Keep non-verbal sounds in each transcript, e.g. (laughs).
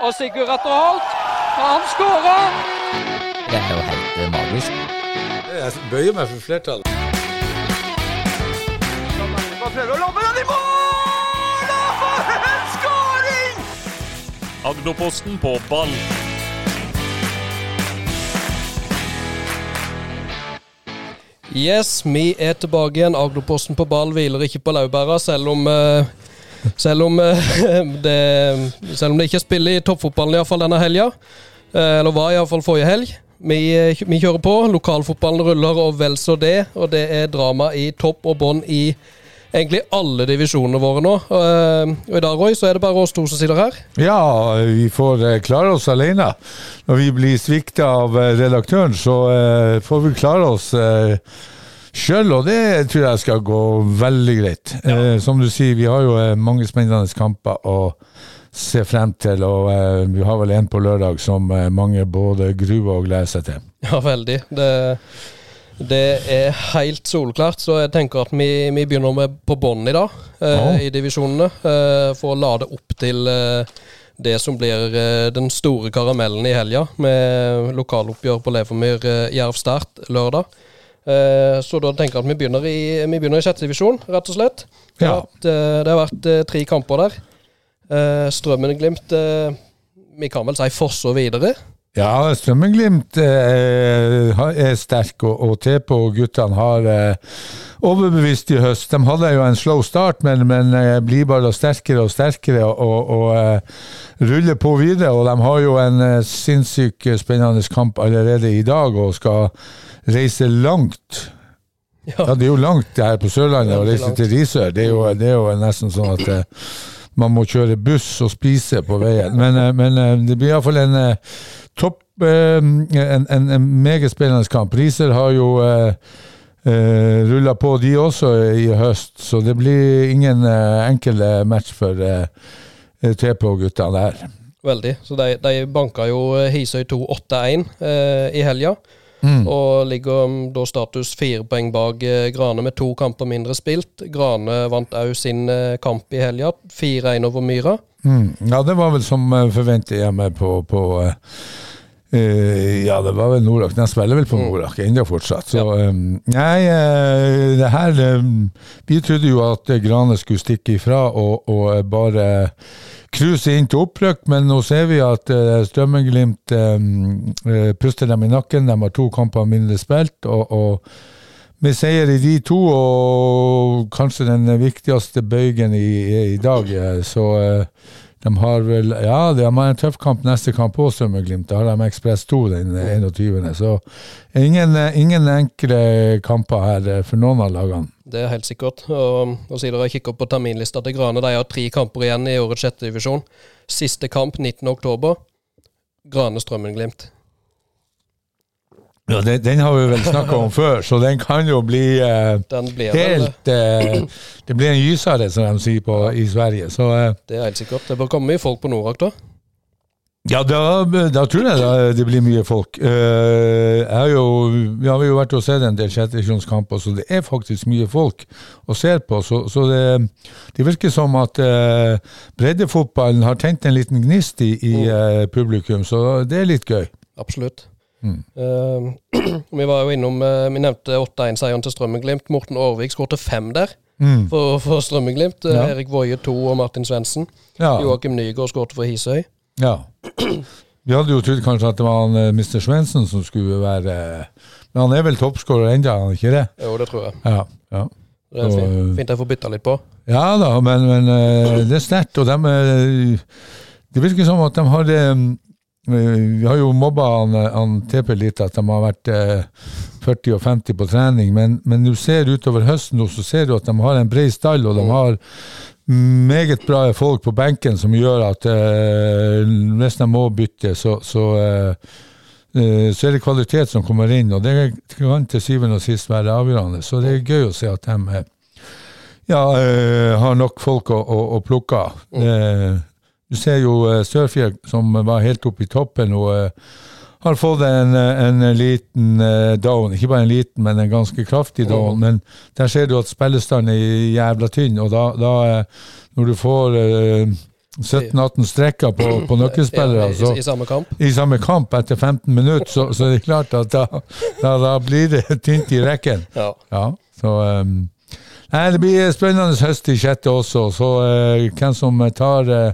Og Sigurd Atter Holt, han skårer! Det er jo helt eh, magisk. Jeg bøyer meg for flertallet. Prøver å lobbe den i mål! Og for en skåring! Agderposten på ball. Yes, vi er tilbake igjen. Agderposten på ball hviler ikke på laurbæra, selv om eh, selv om, eh, (laughs) det, selv om det ikke spiller i toppfotballen iallfall denne helga. Eh, eller var iallfall forrige helg. Vi, eh, vi kjører på. Lokalfotballen ruller og vel så det. Og det er drama i topp og bånn i egentlig alle divisjonene våre nå. Og i dag, Roy, så er det bare oss to som sitter her. Ja, vi får klare oss alene. Når vi blir svikta av redaktøren, så får vi klare oss sjøl, og det tror jeg skal gå veldig greit. Eh, som du sier, vi har jo eh, mange spennende kamper å se frem til, og eh, vi har vel en på lørdag som eh, mange både gruer og gleder seg til. Ja, veldig. Det, det er helt solklart, så jeg tenker at vi, vi begynner med på bånn i dag, eh, Ja. i divisjonene, eh, for å lade opp til det som blir den store karamellen i helga, med lokaloppgjør på Levermyr Jerv Start lørdag. Eh, så da tenker jeg at vi begynner i, vi begynner i sjette divisjon, rett og slett. Det har vært, eh, det har vært eh, tre kamper der. Strømmen-Glimt Vi kan vel si fosse videre. Ja, Strømmenglimt eh, er sterk, og, og TP og guttene har eh, overbevist i høst. De hadde jo en slow start, men, men eh, blir bare sterkere og sterkere og, og eh, ruller på videre. Og de har jo en eh, sinnssykt spennende kamp allerede i dag og skal reise langt. Ja, det er jo langt her på Sørlandet å reise til Risør. Det er jo, det er jo nesten sånn at eh, man må kjøre buss og spise på veien. Men, eh, men eh, det blir iallfall en eh, topp eh, en, en, en meget spennende kamp. Riser har jo uh, rulla på, de også, i høst. Så det blir ingen eh, enkel eh, match for eh, TP og gutta der. Veldig. Så de, de banka jo eh, Hisøy 2 8-1 eh, i helga. Og ligger um, da status fire poeng bak eh, Grane med to kamper mindre spilt. Grane vant òg sin eh, kamp i helga. 4-1 over Myra. Mm. Ja, det var vel som uh, forventet hjemme på, på eh, eh, Ja, det var vel Norak. Den spiller vel på Norak ennå fortsatt. Så um, nei, eh, det her Vi trodde jo at eh, Grane skulle stikke ifra og, og eh, bare cruise inn til opprykk, men nå ser vi at Strømmen-Glimt eh, puster dem i nakken. De har to kamper mindre spilt. og, og med seier i de to, og kanskje den viktigste bøygen i, i dag, eh, så eh, de har vel Ja, de har en tøff kamp neste kamp på Strømmen-Glimt. Da har de Ekspress 2 den 21. Så ingen, eh, ingen enkle kamper her for noen av lagene. Det er helt sikkert. Og, og siden jeg kikker på terminlista til Grane, de har tre kamper igjen i årets sjette divisjon. Siste kamp 19.10. Grane Strømmen-Glimt. Ja, den, den har vi vel snakka om (laughs) før, så den kan jo bli eh, Den blir helt eh, Det blir en gysere, som de sier på, i Sverige. Så eh, Det er helt sikkert. Det bør komme mye folk på Norak, da. Ja, da, da tror jeg da det blir mye folk. Eh, jeg har jo, vi har jo vært og sett en del sjettevisjonskamper, så det er faktisk mye folk å se på. Så, så det, det virker som at uh, breddefotballen har tent en liten gnist i, i eh, publikum, så det er litt gøy. Absolutt. Eh, (clears throat) vi var jo innom uh, Vi nevnte 8-1-seieren til Strømmen-Glimt. Morten Aarvik skåret fem der for, for Strømmen-Glimt. Eh, Ja. Erik Woie to og Martin Svendsen. Ja, Joakim Nygaard skåret for Hisøy. ja. Vi hadde jo trodd kanskje at det var han, eh, Mr. Svendsen som skulle være eh, Men han er vel toppskårer ennå, er han ikke det? Jo, det tror jeg. Ja. ja. Det er fint, eh, fint jeg får bytta litt på. Ja da, men, men eh, det er sterkt. Og de, eh, det virker som at de har det eh, Vi har jo mobba han, han TP litt, at de har vært eh, 40 og 50 på trening, men, men du ser utover høsten så ser du at de har en bred stall, og de har meget bra folk på benken som gjør at eh, hvis de må bytte, så, så eh, eh, så er det kvalitet som kommer inn, og det kan til syvende og sist være avgjørende. Så det er gøy å se at de eh, ja, eh, har nok folk å, å, å plukke av. Eh, du ser jo uh, Sørfjell, som var helt oppe i toppen, og eh, har fått en, en liten eh, down. Ikke bare en liten, men en ganske kraftig down. Men der ser du at spillestanden er jævla tynn, og da, da når du får eh, 17-18 strekker på, på nøkkelspillere. Så- i, I samme kamp. i samme kamp etter 15 minutter, så, så er det klart at da, da, da blir det (laughs) tynt i rekken. Ja. Ja, så um, Nei, det blir spennende høst i sjette også, så uh, hvem som tar eh,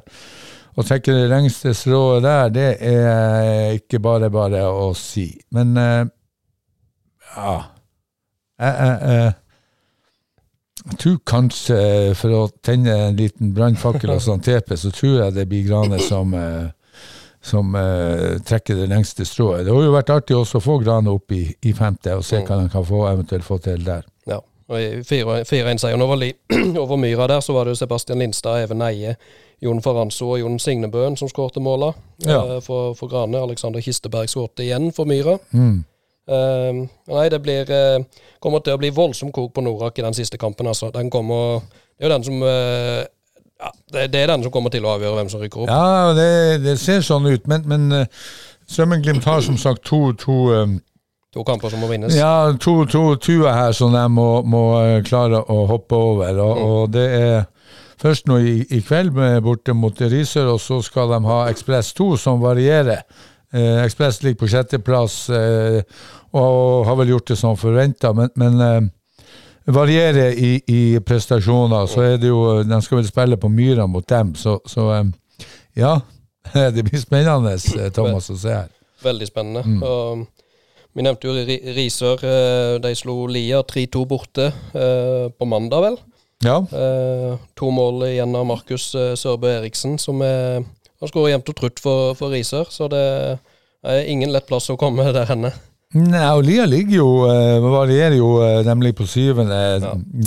og trekke det lengste strået der, det er ikke bare bare å si. Men eh, ja jeg, jeg, jeg, jeg tror kanskje, eh, for å tenne en liten brannfakkel og sånn TP, så tror jeg det blir Grane som eh, som uh, trekker det lengste strået. Det har jo vært artig også å få Grane opp i, i femte, og se hva han kan få, eventuelt få til der. Ja. Og i 4-1-seieren over, (clears throat) over Myra der, så var det jo Sebastian Lindstad, Even Eie, Jon Faranzo og Jon Signebøen som skårte måla Ja. eh, for, for Grane. Alexander Kisteberg skårte igjen for Myra. Mm. Uh, nei, det blir, uh, kommer til å bli voldsom kok på Norak i den siste kampen. altså. Den kommer, det er jo den som uh, ja, det, det er den som kommer til å avgjøre hvem som rykker opp. Ja, det, det ser sånn ut, men, men Strømmen-Glimt har som sagt to, to um, To kamper som må vinnes. Ja, to, to tuer her som de må, må klare å hoppe over. Og, og det er først nå i, i kveld med borte mot Risør, og så skal de ha Ekspress 2, som varierer. Eh, Ekspress ligger på sjetteplass eh, og har vel gjort det som forventa, men, men eh, varierer i, i prestasjoner. Så er det jo De skal vel spille på Myra mot dem, så, så eh, ja. (laughs) Det blir spennende, eh, Thomas, å se her. Veldig spennende. Og, vi nevnte jo Ri- Risør. eh, De slo Lia 3-2 borte eh, på mandag, vel. Ja. Eh, to mål igjen av Markus eh, Sørbø Eriksen, som er, han skårer jevnt og trutt for, for Risør. Så det er ingen lett plass å komme der henne. Nei, og Lia ligger jo, eh, varierer jo eh, nemlig på syvende,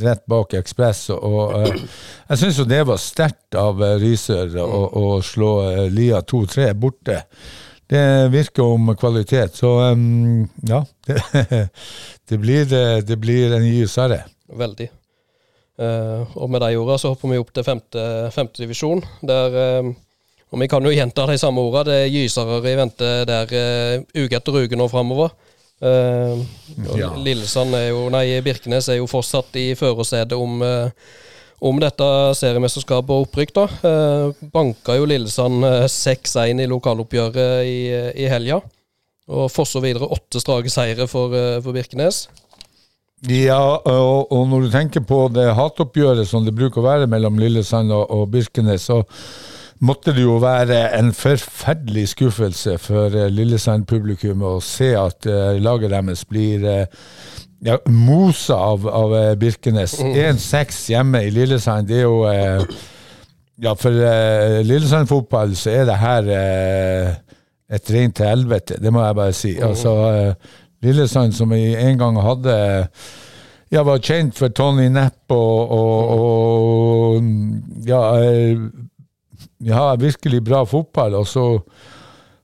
rett bak Ekspress. Og, eh, jeg syns jo det var sterkt av eh, Risør å, å slå eh, Lia 2-3 borte. Det virker om kvalitet. Så um, ja, det, (laughs) det, blir, eh, det blir en ny sarre. Veldig. Eh, og med de ordene så hopper vi opp til femte, femte divisjon, der eh, Og vi kan jo gjenta de samme ordene. Det er gysere i vente der uh, uke etter uke nå framover. Uh, Ja. Lillesand er jo Nei, Birkenes er jo fortsatt i førersetet om, uh, om dette seriemesterskapet og opprykk, da. Uh, banka jo Lillesand eh, 6-1 i lokaloppgjøret i, i helga. Og fosser videre åtte strake seire for, for Birkenes. Ja, og, og når du tenker på det hatoppgjøret som det bruker å være mellom Lillesand og, og Birkenes, så måtte det jo være en forferdelig skuffelse for eh, Lillesand-publikum å se at uh, laget deres blir uh, ja, mosa av, av Birkenes. 1-6 hjemme i Lillesand, det er jo Ja, for Lillesand-fotball så er det her et rent helvete, det må jeg bare si. Altså, eh, Lillesand som vi en gang hadde ja, var kjent for Tony Nepp og, og, og ja, eh, ja, virkelig bra fotball. Og så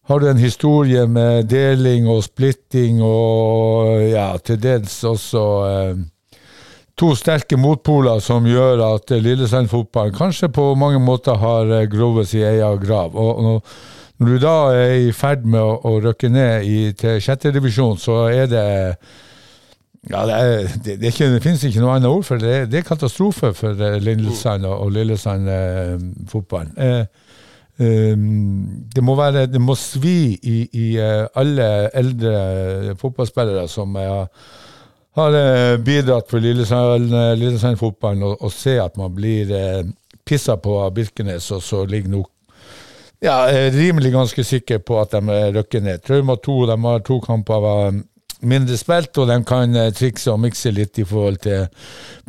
har du en historie med deling og splitting og ja, til dels også eh, to sterke motpoler som gjør at Lillesand-fotballen kanskje på mange måter har eh, grovet sin egen grav. Og, og når du da er i ferd med å, å røkke ned i, til sjette divisjon, så er det ja, det, er, det, det, ikke, det finnes ikke noe annet ord for det. Det er katastrofe for eh, Lillesand og, og Lillesand-fotballen. Eh, eh, det, må være, det må svi i, i eh, alle eldre fotballspillere som eh, har eh, bidratt for Lillesand- eh, Lillesand-fotballen, å se at man blir eh, pissa på av Birkenes, og så ligger nok ja, jeg er rimelig ganske sikker på at de eh, rykker ned. Trauma 2 de har to kamper mindre spilt, og de kan eh, trikse og mikse litt i forhold til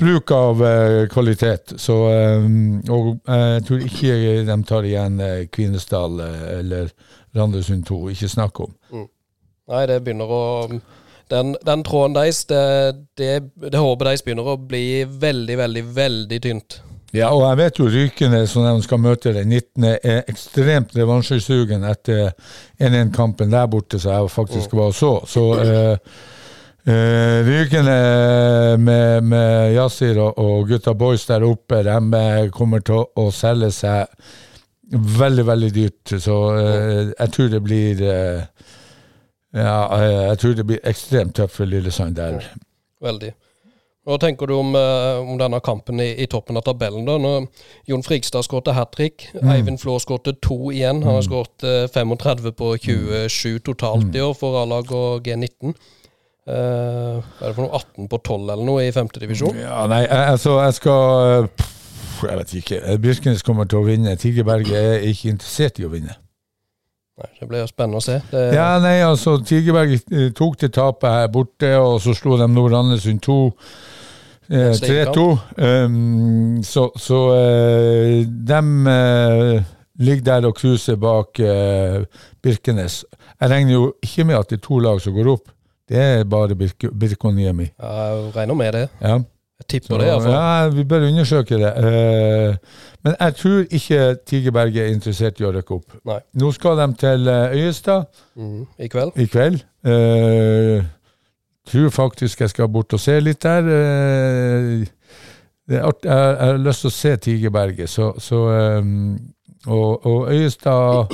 bruk av eh, kvalitet. Så, eh, og jeg tror ikke de tar igjen eh, Kvinesdal eh, eller Randesund 2. Ikke snakk om. Nei, det begynner å Den, den tråden deres, det, det, det håpet deres begynner å bli veldig, veldig, veldig tynt. Ja, og jeg vet jo Rykene, som de skal møte den 19., er ekstremt revansjesugen etter 1-1-kampen der borte, som jeg faktisk var og så. Så eh, eh, Rykene med, med Yasir og, og gutta boys der oppe, de eh, kommer til å, å selge seg veldig, veldig dyrt. Så eh, jeg tror det blir eh, Ja, eh, jeg tror det blir ekstremt tøft for Lillesand der. Veldig. Hva tenker du om, eh, om denne kampen i, i toppen av tabellen? da? Når Jon Frigstad skåret hat trick, Eivind Flå skåret to igjen. Han har skåret eh, 35 på 27 totalt i år for A-lag og G19. Uh, er det for noe 18 på 12 eller noe i femtedivisjon? Ja, nei, altså, jeg skal Jeg vet ikke. Birkenes kommer til å vinne. Tigerberget er ikke interessert i å vinne. Nei, det blir jo spennende å se. Det, Ja, nei, altså, Tigerberget eh, tok det tapet her borte, og så slo de Nord-Andesund 2. Eh, Neste 3-2. Um, så så eh, de eh, ligger der og cruiser bak eh, Birkenes. Jeg regner jo ikke med at det er to lag som går opp. Det er bare Birke, Birkoniemi. Jeg regner med det. Ja. Jeg tipper det, iallfall. ja, vi bør undersøke det. Eh, men jeg tror ikke Tigerberget er interessert i å rykke opp. Nei. Nå skal de til eh, Øyestad Mm, I kveld. i kveld. Tror faktisk jeg skal bort og se litt der. Eh, det art, jeg, jeg har lyst til å se Tigerberget, så, så um, og, og Øyestad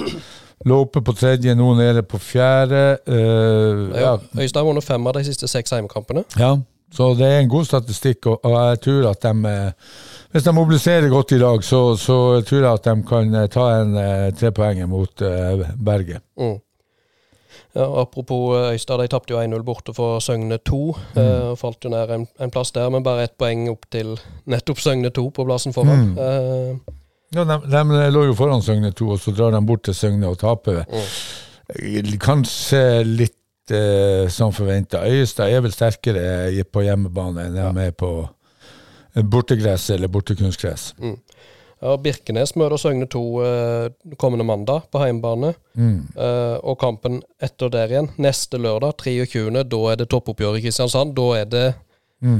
lå oppe på tredje, nå nede på fjerde. Uh, Ja. ja, Øyestad har vunnet fem av de siste seks hjemmekampene. ja, så det er en god statistikk, og, og jeg tror at de Hvis de mobiliserer godt i dag, så, så tror jeg at de kan ta en eh, trepoenger mot uh, Berget. Mm. Ja, apropos eh, Øystad, de tapte jo 1-0 borte for Søgne 2. Mm. og falt jo ned en, en plass der, men bare ett poeng opp til nettopp Søgne 2 på plassen foran. Mm. Uh, Ja, de, de lå jo foran Søgne 2, og så drar de bort til Søgne og taper. Mm. Kanskje litt eh, som forventa. Øyestad er vel sterkere på hjemmebane enn de er på eh, bortegress eller bortekunstgress. Ja, Birkenes møter Søgne 2 eh, kommende mandag på hjemmebane. Mm. Eh, og kampen etter der igjen, neste lørdag, 23., da er det toppoppgjør i Kristiansand. Da er det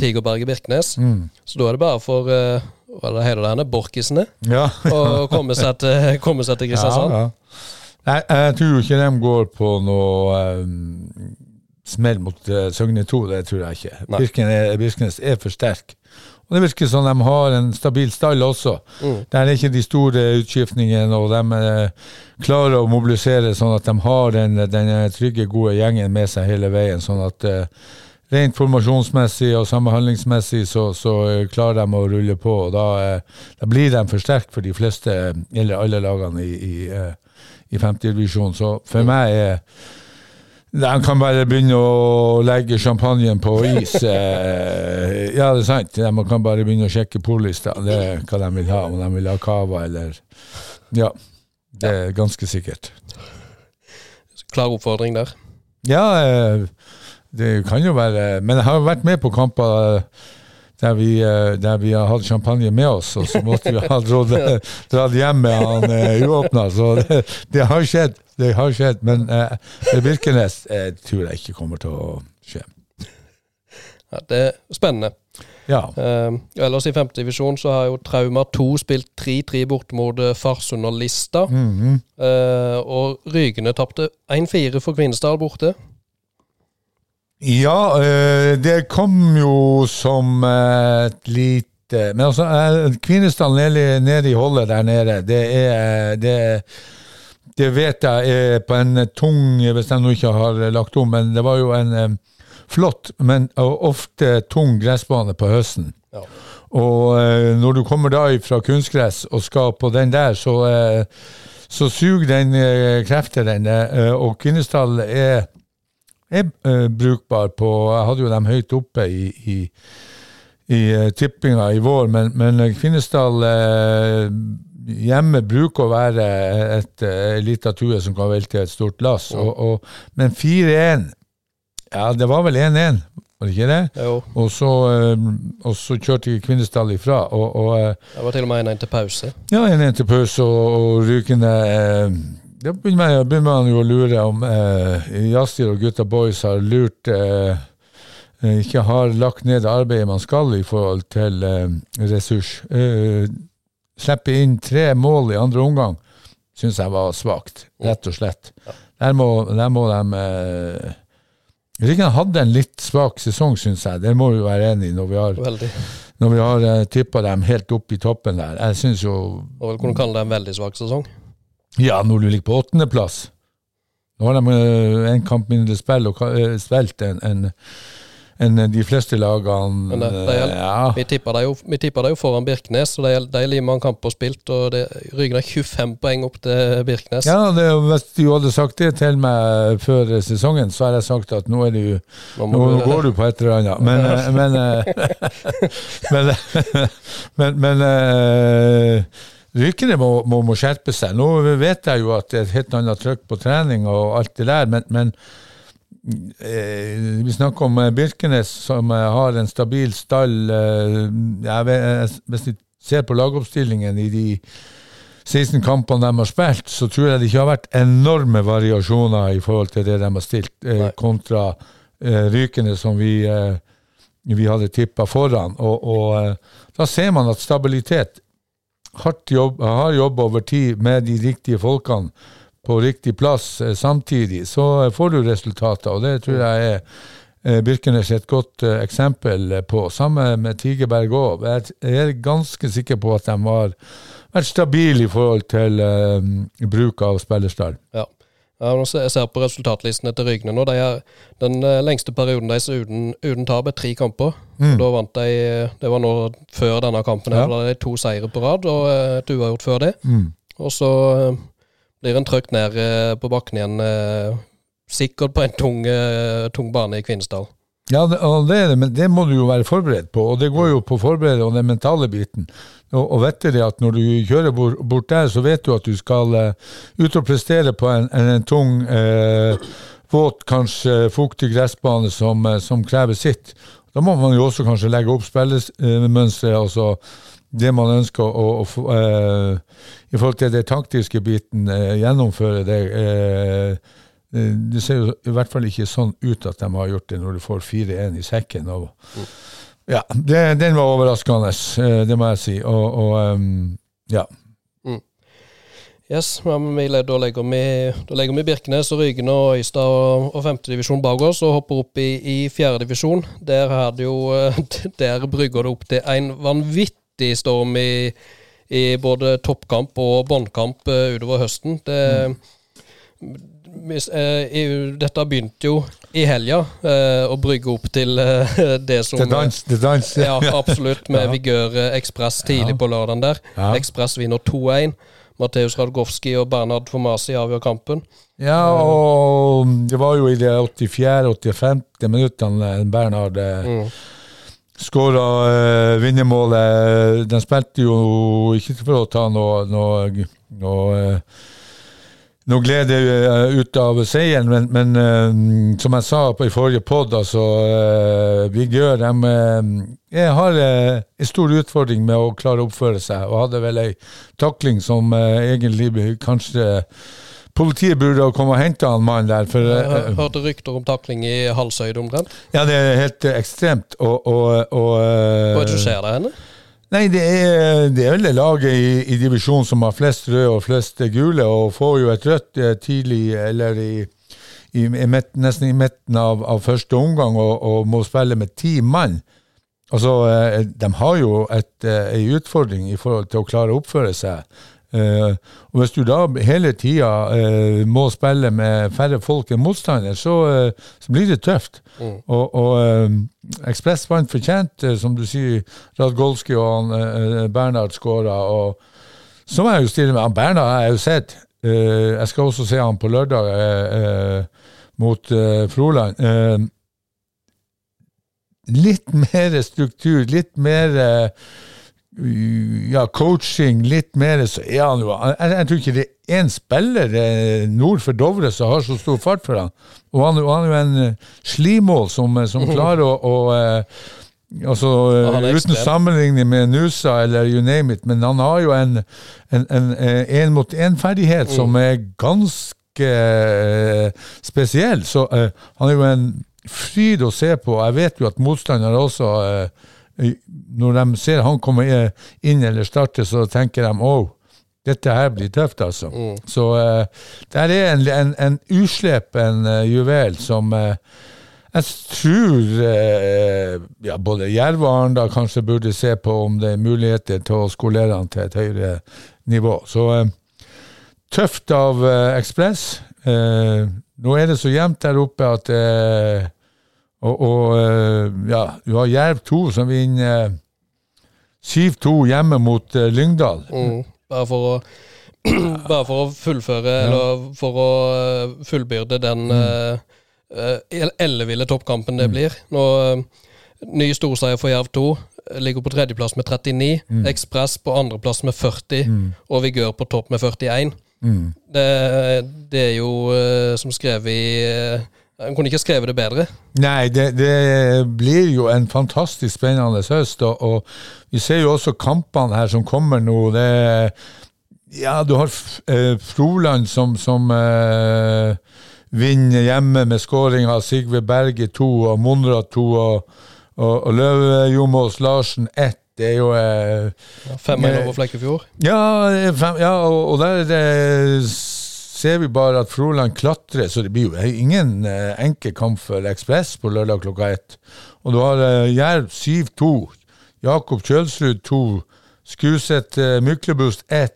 Tigerberget Birkenes. Mm. Så da er det bare for eh, hva er det hele det henne, Borkisene Ja. (laughs) å komme seg til, komme seg til Kristiansand. Ja, ja. Nei, jeg tror ikke de går på noe um, smell mot uh, Søgne 2, det tror jeg ikke. Birkenes, er, Birkenes er for sterk. Og det virker som de har en stabil stall også. Mm. Der er ikke de store utskiftningene, og de eh, klarer å mobilisere sånn at de har den, den trygge, gode gjengen med seg hele veien. Sånn at uh, rent formasjonsmessig og samhandlingsmessig så, så eh, klarer de å rulle på. og Da, uh, da blir de for sterke for de fleste, eh, eller alle lagene i, i, uh, i 50-divisjonen. Så for meg er de kan bare begynne å legge champagnen på is. Eh, ja, det er sant. De kan bare begynne å sjekke pollista. Det er hva de vil ha. Om de vil ha cava eller Ja. Det er ganske sikkert. Klar oppfordring der. Ja, eh, det kan jo være Men jeg har vært med på kamper eh, der vi, der vi har hatt champagne med oss, og så måtte vi ha dratt, hjem med han uåpna. Så det, det har skjedd. Det har skjedd. Men eh, Birkenes eh, tror jeg ikke kommer til å skje. Ja, det er spennende. Ja. Eh, ellers i femtedivisjon så har jo Trauma 2 spilt 3-3 bort mot eh, Farsund og Lista. Mhm. Eh, og Rygene tapte 1-4 for Kvinesdal borte. Ja, eh, det kom jo som et lite Men altså, eh, Kvinesdal nede, nede i holdet der nede, det er det, det vet jeg er på en tung Hvis jeg nå ikke har lagt om, men det var jo en eh, flott, men ofte tung gressbane på høsten. Ja. Og eh, når du kommer da fra kunstgress og skal på den der, så, eh, så suger den eh, krefter, den. Eh, og Kvinesdal er er eh, brukbar på Jeg hadde jo dem høyt oppe i, i, i eh, tippinga i vår, men, men Kvinesdal eh, hjemme bruker å være et uh, lita tue som kan velte et stort lass. Og, og, men 4-1 Ja, det var vel 1-1, var det ikke det? Jo, Og så, eh, og så kjørte Kvinesdal ifra. Og, og eh, det var til og med 1-1 til pause. ja, 1-1 til pause og, og Rykende eh, Da begynner begynner man jo å lure om eh, Jastir og gutta boys har lurt eh, eh, Ikke har lagt ned arbeidet man skal i forhold til eh, ressurs. Eh, Slippe inn tre mål i andre omgang syns jeg var svakt, rett og slett. Der må, der må de eh, Ryggen hadde en litt svak sesong, syns jeg. Det må vi være enig i når vi har, Veldig. når vi har uh, tippa dem helt opp i toppen der. Jeg syns jo Og vel kunne kalle det en veldig svak sesong. Ja, når du ligger på åttendeplass. Nå har de eh, en kamp mindre spill og ka- eh, spilt enn enn- enn de fleste lagene. Men det- det er- ja. Vi tippa det det jo foran Birkenes, og de, de er like mange kamper spilt. Og det Ryggen 25 poeng opp til Birkenes. Ja, det, Hvis du hadde sagt det til meg før sesongen, så hadde jeg sagt at nå, er du, Nå nå du- går du på et eller annet. Men eh, (laughs) Men, eh, (laughs) men, men, men eh, Rykene må, må, må skjerpe seg. Nå vet jeg jo at det er et helt annet trøkk på trening og alt det der, men, men eh, vi snakker om eh, Birkenes, som eh, har en stabil stall. Eh, vet, hvis vi ser på lagoppstillingen i de 16 kampene de har spilt, så tror jeg det ikke har vært enorme variasjoner i forhold til det de har stilt, eh, Nei. kontra eh, Rykene, som vi, eh, vi hadde tippa foran. Og, og eh, da ser man at stabilitet, hardt jobb, har jobb over tid med de riktige folkene på riktig plass eh, samtidig, så eh, får du resultater. Og det tror jeg er eh, Birkenes et godt eksempel på. Samme med Tigerberg òg. Jeg er ganske sikker på at de har vært stabile i forhold til bruk av spillerstall. Ja. Jeg ser på resultatlistene til Rygne nå, de er den lengste perioden deres uten, uten tap er tre kamper. Mm. Da vant de Det var nå før denne kampen. Ja. Da hadde de to seire på rad og et uavgjort før det. Mm. Og så blir en trøkt ned eh, på bakken igjen. eh, Sikkert på en tung, eh, tung bane i Kvinesdal. Ja, det, det, men det må du jo være forberedt på, og det går jo på å forberede og den mentale biten. Og, og vet det at når du kjører bort, bort der, så vet du at du skal uh, ut og prestere på en, en, en tung, uh, våt, kanskje fuktig gressbane som, uh, som krever sitt. Da må man jo også kanskje legge opp spillemønsteret, altså det man ønsker å, å få, eh, i forhold til det taktiske biten, eh, gjennomføre det. Eh, eh, det ser jo i hvert fall ikke sånn ut at de har gjort det når du får 4-1 i sekken. Og, ja, det, Den var overraskende, eh, det må jeg si. Og, og um, ja. Yes, men vi, da, legger vi, da legger vi Birkenes og Rygen og Øystad og, og femtedivisjon bak oss og hopper opp i, i fjerdedivisjon. Der, er eh, (laughs) der brygger det opp til en vanvittig storm i, i både toppkamp og båndkamp eh, utover høsten. Det, hvis, eh, dette begynte jo i helga eh, å brygge opp til eh, det som Til dans, til dans. ja, absolutt. Med (laughs) Ja. Vigør eh, Ekspress tidlig Ja. på lørdagen der. Ja. Ekspress vinner 2-1. Mateus Radgowski og Bernhard Formasi avgjør kampen. Ja, og det var jo i det 84.-85. minuttene Bernhard Mm. Skåra eh, vinnermålet. Den spilte jo ikke for å ta noe, noe, noe, eh, noe glede eh, ut av seieren, men, men eh, som jeg sa på i forrige pod, altså Vigør de jeg har en stor utfordring med å klare å oppføre seg, og hadde vel ei takling som egentlig kanskje Politiet burde ha kommet og henta han mannen der. For, Jeg eh, hørte rykter om takling i halshøyde omtrent. ja, det er helt eh, ekstremt. Og, og, og eh, Hva er det der henne? Nei, det er, det er vel det laget i, i divisjonen som har flest røde og flest gule, og får jo et rødt tidlig, eller i, i, i midt, nesten i midten av, av første omgang, og, og må spille med ti mann. Altså, de har jo et, en utfordring i forhold til å klare å oppføre seg. Eh, og Hvis du da hele tida uh, må spille med færre folk enn motstander, så, uh, så blir det tøft. Og, og eh, Ekspress vant fortjent, eh, som du sier. Radgolski og eh, Bernhard skåra. Så må jeg jo stille med han Bernhard har jeg jo sett. Eh, jeg skal også se han på lørdag eh, eh, mot eh, Froland. Eh, litt (laughs) mer struktur, litt mer eh, ja, coaching, litt mer, så er han jo Jeg, jeg tror ikke det er én spiller eh, nord for Dovre som har så stor fart for han. Og han, han er jo en eh, slimål som, eh, som (laughs) klarer å, å Altså, Uten sammenligning med Nusa eller you name it, men han har jo en en, en, en mot en-ferdighet som er ganske eh, spesiell. Så eh, han er jo en fryd å se på. Jeg vet jo at motstandere også eh, når de ser han komme inn eller starte, så tenker de oh, dette her blir tøft, altså. Så uh, der er en, en, en uslepen uh, juvel som uh, jeg tror uh, ja, både Jerv og Arendal kanskje burde se på om det er muligheter til å skolere han til et høyere nivå. Så tøft av Ekspress. nå er det så jevnt der oppe at Og, og eh, ja, du har Jerv 2 som vinner eh, 7-2 hjemme mot eh, Lyngdal. Mm. Bare for å (clears throat) Bare for å fullføre, eller for å eh, fullbyrde den uh, elleville toppkampen det blir. Nå, eh, ny storseier for Jerv 2. eh, Ligger på tredjeplass med 39. Ekspress på andreplass med 40. Og Vigør på topp med 41. Mm. Det, det er jo uh, som skrevet i uh, En kunne ikke skrevet det bedre. Nei, det, det blir jo en fantastisk spennende høst, og, og vi ser jo også kampene her som kommer nå. Det, ja, du har eh, Froland som, som eh, vinner hjemme med skåring av Sigve Berge 2 og Monrad 2 og, og, og Løve Jomås Larsen 1. Det er jo eh, 5-1 Eh, over Flekkefjord. ja, fem, ja og, og der er det, ser vi bare at Froland klatrer, så det blir jo ingen eh, enkel kamp for Ekspress på lørdag klokka ett. Og du har eh, Jerv 7-2, Jakob Kjølsrud 2, Skuset eh, Myklebust 1,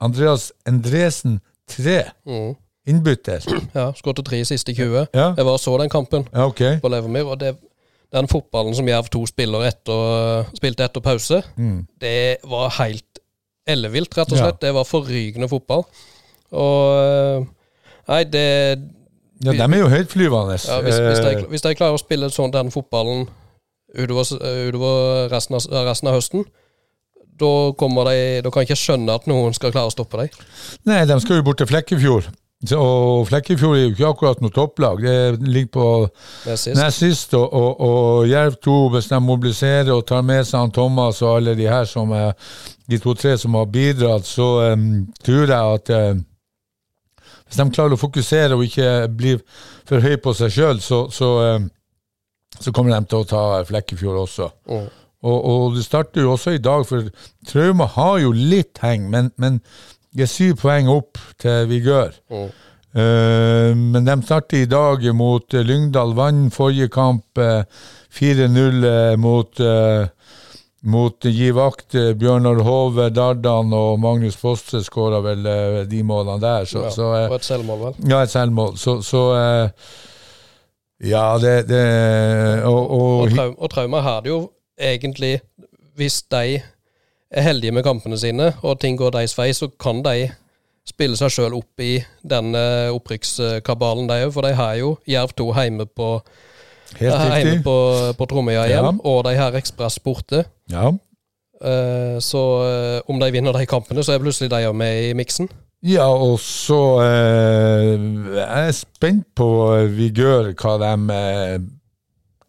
Andreas Endresen 3, Mm. innbytter. (clears throat) Ja, Skåret tre siste 20. Ja, Jeg var og så den kampen ja okay. på Levermyr, og det, den fotballen som Jerv 2 spiller etter, spilte etter pause, Mm. det var helt ellevilt, rett og Ja. slett. Det var forrygende fotball. Og eh, Nei, det Ja, de er jo høytflyvende. ja, hvis, hvis, de, Eh, hvis de klarer å spille sånn den fotballen utover, utover resten, av, resten av høsten, da kommer de Da kan jeg ikke skjønne at noen skal klare å stoppe dem. Nei, de skal jo bort til Flekkefjord. Og Flekkefjord er jo ikke akkurat noe topplag. Det ligger på nest sist, og, og, og Jerv 2, hvis de mobiliserer og tar med seg han Thomas og alle de her som er de to-tre som har bidratt, så um, tror jeg at eh, hvis de klarer å fokusere og ikke blir for høy på seg sjøl, så, så, så kommer de til å ta Flekkefjord også. Oh. Og, og det starter jo også i dag, for Trauma har jo litt heng, men, men det er syv poeng opp til Vigør. Oh. Uh, men de starter i dag mot eh, Lyngdal. Vant forrige kamp eh, 4-0 eh, mot, uh, mot Gi vakt. eh, Bjørnar Hove, Dardan og Magnus Fosse skåra vel eh, de målene der. Så, Ja, så, eh, og et selvmål, vel. ja, et selvmål. Så, så Ja, det, det Og, og, Og, traum, og Trauma har det jo egentlig Hvis de er heldige med kampene sine, og ting går deres vei, så kan de spille seg sjøl opp i den opprykkskabalen, de òg. For de har jo Jerv 2 hjemme på, helt riktig. hjemme på, på Tromøya Ja. igjen, og de her Ekspress borte. Ja. Eh, så eh, om de vinner de kampene, så er plutselig de med i miksen. Ja, og så eh, Jeg er spent på Vigør, hva de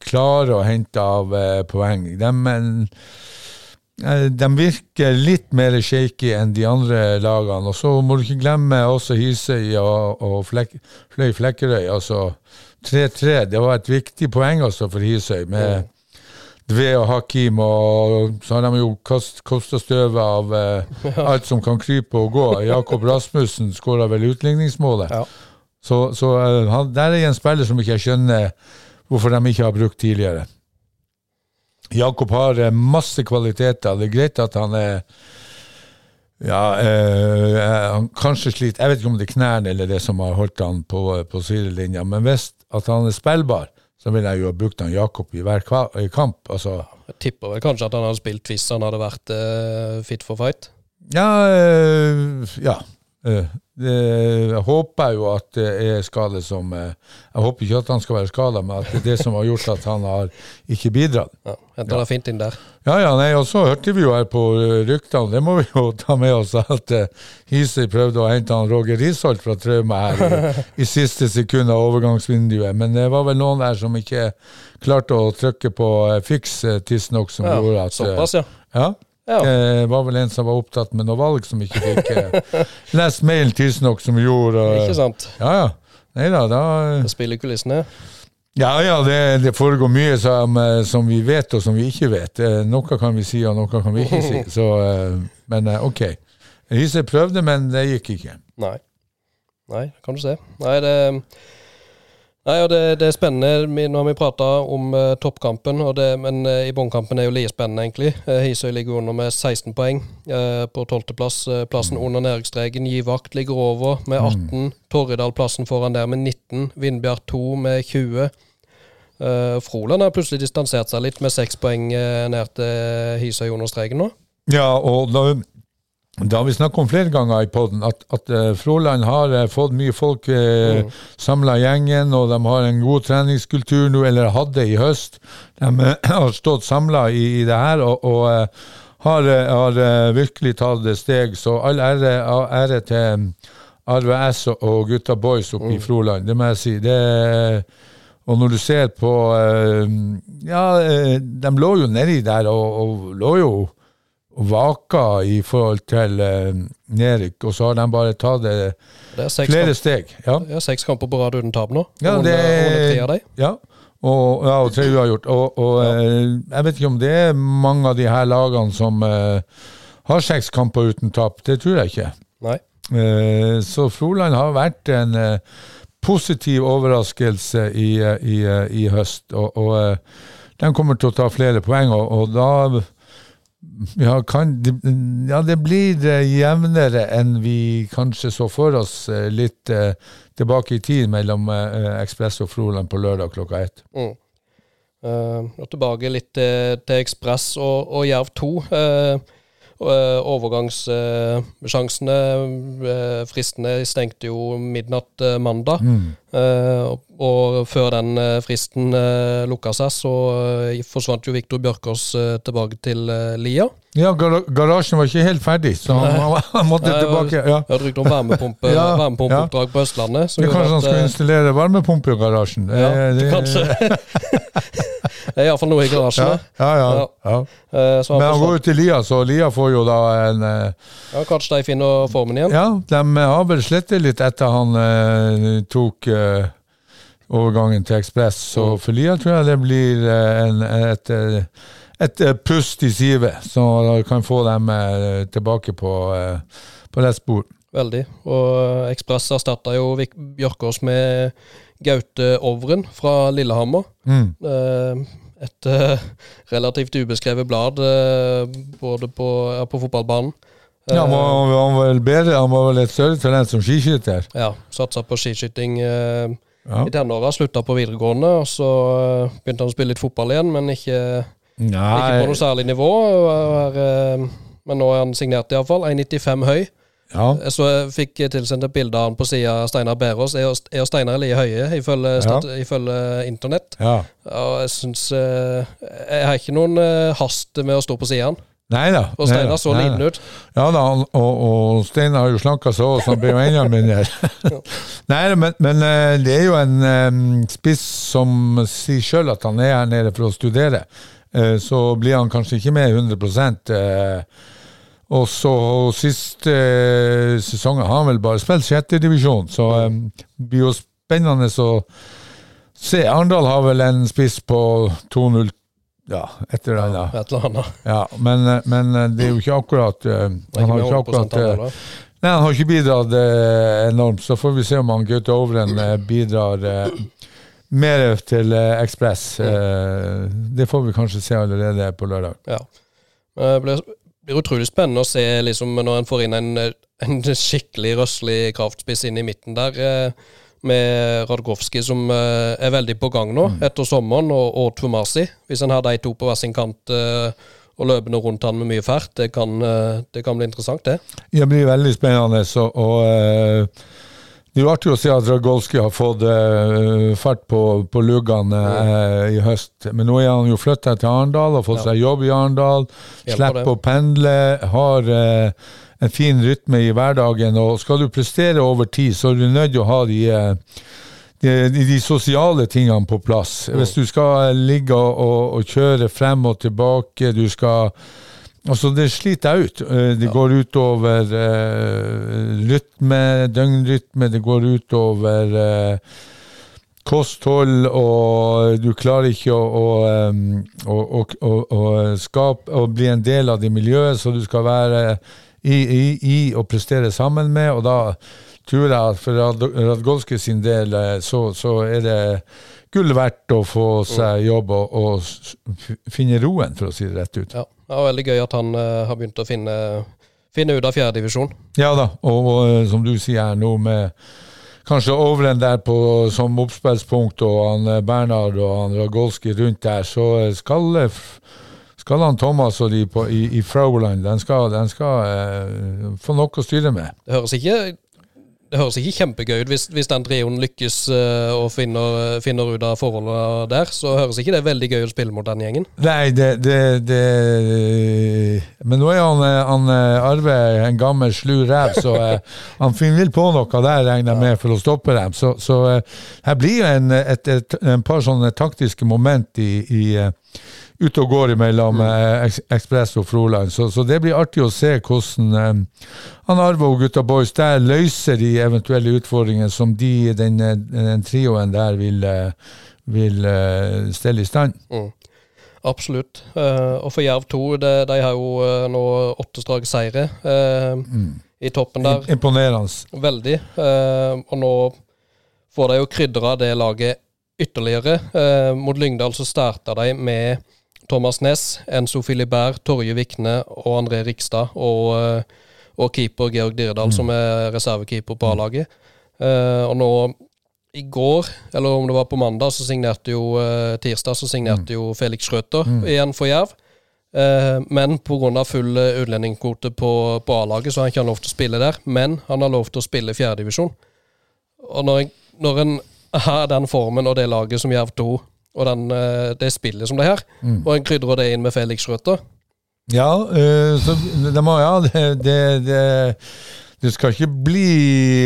klarer å hente av poeng. De, de virker litt mer shaky enn de andre lagene. Og så må du ikke glemme også Hisøy og, og Flek, Fløy Flekkerøy. Altså 3-3, det var et viktig poeng også for Hisøy. med Dve og Hakim, og så har de jo kosta støvet av eh, alt som kan krype og gå. Jakob Rasmussen skåra vel utligningsmålet. Ja. Så, så eh, han, der er en spiller som ikke jeg skjønner hvorfor de ikke har brukt tidligere. Jakob har eh, masse kvaliteter. Det er greit at han er ja, øh, han kanskje sliter Jeg vet ikke om det er knærne eller det som har holdt han på, på sidelinja, men hvis at han er spillbar, så ville jeg jo ha brukt han Jakob i hver kamp. Altså, Jeg tipper vel kanskje at han hadde spilt hvis han hadde vært eh, fit for fight. ja, øh, ja. Eh, jeg håper jo at det er skade som eh, Jeg håper ikke at han skal være skada, men at det er det som har gjort at han har ikke bidratt. Ja, Henta det fint inn der. Ja, ja, nei, og så hørte vi jo her på eh, ryktene, det må vi jo (laughs) ta med oss, at Hisøy prøvde å hente han Roger Risholt fra Trauma her i, (laughs) i siste sekund av overgangsvinduet, men det var vel noen der som ikke klarte å trykke på fiks tidsnok, som Ja, gjorde at Såpass, ja. Ja. Ja. Det var vel en som var opptatt med noe valg, som ikke fikk uh, (laughs) lest mailen tidsnok, som gjorde Ikke sant? Ja, ja. Nei da, da spiller i kulissene. ja, ja, det, det foregår mye som, eh, som vi vet og som vi ikke vet. Eh, Noe kan vi si, og noe kan vi ikke si. (laughs) Så, eh, men eh, ok. Riise prøvde, men det gikk ikke. Nei. Nei, kan du se. Nei, det Nei, og det, det er spennende. Nå har vi prata om uh, toppkampen, og det, men uh, i bunnkampen er jo like spennende, egentlig. Uh, Hisøy ligger under med 16 poeng på tolvteplass. Uh, plassen under nedrykksstreken. Givakt ligger over med 18. Torridal plassen foran der med 19. Vindbjart 2 med 20. Eh, Froland har plutselig distansert seg litt med seks poeng ned til Hisøy under streken nå. Ja, og da, da har vi snakket om flere ganger i poden at, at uh, Froland har uh, fått mye folk uh, samla gjengen, og de har en god treningskultur nå, eller hadde i høst. De uh, (clears throat) har stått samla i, i det her og, og har, har virkelig tatt det steg. Så all ære, ære til Arve S og- og gutta boys oppe i Froland, det må jeg si. Det er og når du ser på Ja, de lå jo nedi der og, og lå jo vaka i forhold til uh, nedrykk, og så har de bare tatt det Det er flere kamp, steg. Ja, det er seks kamper på rad uten tap nå. Ja, det- er av dem. ja. Og, ja, og tre uavgjort. Og, og ja. jeg vet ikke om det er mange av de her lagene som eh, har seks kamper uten tap. Det tror jeg ikke. Nei. Eh, så Froland har vært en eh, positiv overraskelse i, eh, i, eh, i høst, og, og eh, de kommer til å ta flere poeng, og, og da ja, kan, ja, det blir eh, jevnere enn vi kanskje så for oss eh, litt eh, tilbake i tid mellom eh, Ekspress og Froland på lørdag klokka ett. Mm. Eh, og tilbake litt til, til Ekspress og, og Jerv 2. Uh, Overgangssjansene, uh, fristene stengte jo midnatt eh, mandag. Mm. og, før den eh, fristen lukka seg, så eh, forsvant jo Viktor Bjørkås eh, tilbake til eh, Lia. Ja, garasjen var ikke helt ferdig, så han, måtte Nei, tilbake. Ja. Jeg hadde rykte om varmepumpe, (laughs) Ja, varmepumpeoppdrag på Østlandet. kanskje han skal skulle eh, installere varmepumpe i garasjen. Ja, det- kanskje. det (laughs) er (laughs) iallfall noe i garasjen. Ja, ja, ja, Ja. Eh, Men han går jo til Lia, så Lia får jo da en eh, Ja, kanskje de finner formen igjen. Ja, de har vel slettet litt etter han eh, tok eh, overgangen til Ekspress. Så Mm. for Lia tror jeg det blir eh, en, et, et pust i sivet, så kan få dem tilbake på, på rett spor. Veldig. Og Ekspress erstatta jo Bjørkås med Gaute Ovren fra Lillehammer. Mm. Eh, Et eh, relativt ubeskrevet blad eh, både på, ja, på fotballbanen. Eh, Ja, han, var, han var vel bedre, han var vel et større talent som skiskytter. ja, Satsa på skiskyting eh, Ja. i tenåra, slutta på videregående. Og så eh, begynte han å spille litt fotball igjen, men ikke, ikke på noe særlig nivå. Eh, men nå er han signert, iallfall. 1,95 høy. Ja. Så jeg fikk tilsendt et bilde av han på sida av Steinar Berås. Jeg og- Steinar er like høye, ifølge, ja. ifølge internett. ja. Og jeg syns eh, Jeg har ikke noen eh, hast med å stå på sida av han. Nei da. Og Steinar så liten ut. Ja da, og, og Steinar har jo slanka seg òg, så han blir jo enda mindre. (laughs) Nei, men, men eh, det er jo en spiss som sier sjøl at han er her nede for å studere. Så blir han kanskje ikke med 100 eh, Og så siste eh, sesongen har han vel bare spilt sjettedivisjon, så eh, det blir jo spennende å se. Arendal har vel en spiss på 2-0, ja, et eller annet. Et eller annet. Ja, men, eh, men eh, det er jo ikke akkurat eh, Han har ikke ikke med 100 akkurat eh. Nei, han har ikke bidratt enormt. Så får vi se om han Gaute Ovren bidrar mer til Ekspress. Det får vi kanskje se allerede på lørdag. Ja. Eh, Det blir, utrolig spennende å se liksom, når en får inn en, en skikkelig røslig kraftspiss inn i midten der. eh, Med Radkowski, som eh, er veldig på gang nå etter sommeren, og, og Tomasi. Hvis en har de to på hver sin kant eh, og løpende rundt han med mye fart, det kan, det kan bli interessant, det. Det blir veldig spennende. Så, og, det er jo artig å se at Dragolski har fått eh, fart på, på luggene eh, i høst. Men nå er han jo flytta til Arendal og fått Ja. seg jobb i Arendal. Slipper å pendle. Har eh, en fin rytme i hverdagen. Og skal du prestere over tid, så er du nødt til å ha de de, de, de sosiale tingene på plass. Hvis du skal ligge og, og, og kjøre frem og tilbake, du skal Altså, det sliter jeg ut. Det Det går utover uh, rytme, døgnrytme, det går utover uh, kosthold, og du klarer ikke å, å, å, å, å, å skape og bli en del av det miljøet som du skal være i, i, i og prestere sammen med, og da tror jeg at for Radgolske sin del eh, så, så er det gull verdt å få seg jobb og, og finne roen, for å si det rett ut. Ja, det var veldig gøy at han eh, har begynt å finne, finne ut av fjerdedivisjon. Ja da, og, og eh, som du sier nå med kanskje overen der på, som oppspillspunkt, og han eh, Bernhard og han Ragolski rundt der, så skal, skal han Thomas og de på, i, i Frauland den skal, den skal eh, få noe å styre med. Det høres ikke, det høres ikke kjempegøy ut hvis, hvis den trioen lykkes uh, og finner, finner ut av forholdene der. Så høres ikke det veldig gøy å spille mot den gjengen. Nei, det, det, det Men nå er han, han eh, Arve en gammel slu rev, så uh, (laughs) han finner vel på noe der, regner jeg med, for å stoppe dem. Så, så uh, her blir jo en, et, et, en par sånne taktiske moment i, i ute og går mellom eh, Ekspress og Froland. Så, så det blir artig å se hvordan eh, han Arve og gutta boys der løser de eventuelle utfordringene som de, den, eh, den trioen der vil, eh, vil uh, stelle i stand. Absolutt. Uh, og for Jerv 2, det, de har jo uh, nå åtte strake seire mm. i toppen der. Imponerende. Veldig. Og nå får de jo krydra det laget ytterligere. Mot Lyngdal så starta de med Thomas Næss, Enzo Filibert, Torje Vikne og André Rikstad. Og, eh, og keeper Georg Dirdal, som er reservekeeper på A-laget. Uh, og nå i går, eller om det var på mandag, så signerte jo uh, tirsdag, så signerte jo Felix Schrøter igjen for Jerv. Uh, men pga. full utlendingskvote på, på A-laget, så har han ikke lov til å spille der. Men han har lov til å spille fjerdedivisjon. Og når, jeg, når en har den formen og det laget som Jerv 2, og den, eh, det spillet som det her, og en krydrer det inn med Felix Røtter Ja, øh, så det må Ja, det, det, det, det skal ikke bli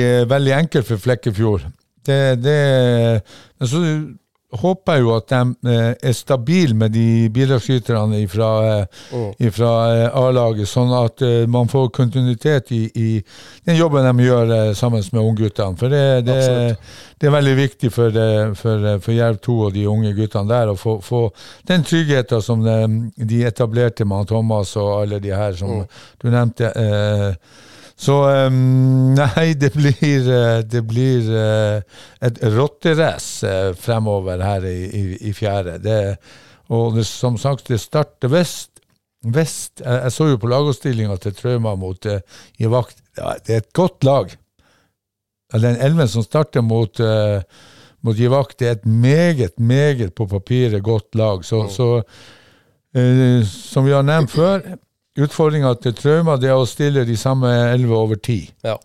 øh, veldig enkelt for Flekkefjord. Det, det Men så håper jo at de øh, er stabile med de bidragsyterne fra, fra A-laget, sånn at man får kontinuitet i, i den jobben de gjør sammen med ungguttene. For det, det, det er veldig viktig for, for, for Jerv 2 og de unge guttene der å få, få den tryggheten som de, de etablerte med Thomas og alle de her som du nevnte. Eh, så um, (laughs) nei, det blir, eh, det blir eh, et rotterace eh, fremover her i, i, i fjerde. Det, og det, som sagt, det starter vest. vest jeg, jeg så jo på lagoppstillinga til Trauma mot uh, i vakt. Ja, det er et godt lag. Den elven som starter mot uh, mot Givak, det er et meget, meget på papiret godt lag. Så, så eh, som vi har nevnt før, utfordringa til Trauma det er å stille de samme elleve over ti. Ja.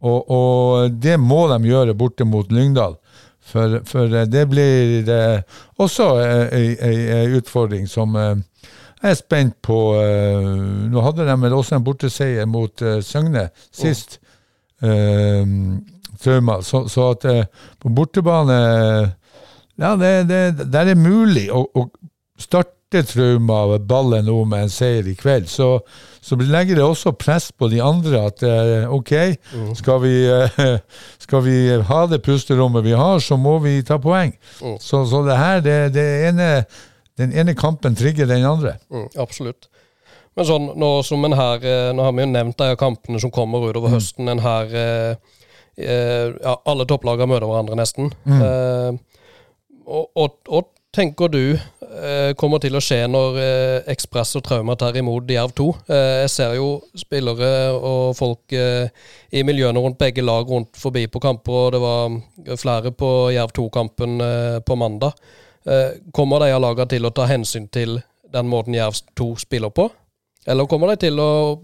Og, og det må de gjøre borte mot Lyngdal. For, for eh, det blir eh, også ei utfordring som eh, jeg er spent på. eh, Nå hadde de vel også en borteseier mot eh, Søgne sist. oh. Trauma. Så, så at eh, på bortebane Ja, det, det, der er mulig å, å starte Trauma ballen nå med en seier i kveld. Så, så legger det også press på de andre at eh, ok, skal vi, eh, skal vi ha det pusterommet vi har, så må vi ta poeng. Så, så det her, det, det ene, den ene kampen trigger den andre. Mm, absolutt. Men sånn, nå som en her eh, Nå har vi jo nevnt de kampene som kommer utover høsten. En her eh, ja, Alle topplagene møter hverandre, nesten. Eh, og, og, og tenker du eh, kommer til å skje når eh, Ekspress og Trauma tar imot Jerv 2? Eh, jeg ser jo spillere og folk i miljøene rundt begge lag rundt forbi på kamper, og det var flere på Jerv 2-kampen eh, på mandag. Kommer de av lagene til å ta hensyn til den måten Jerv 2 spiller på? Eller kommer de til å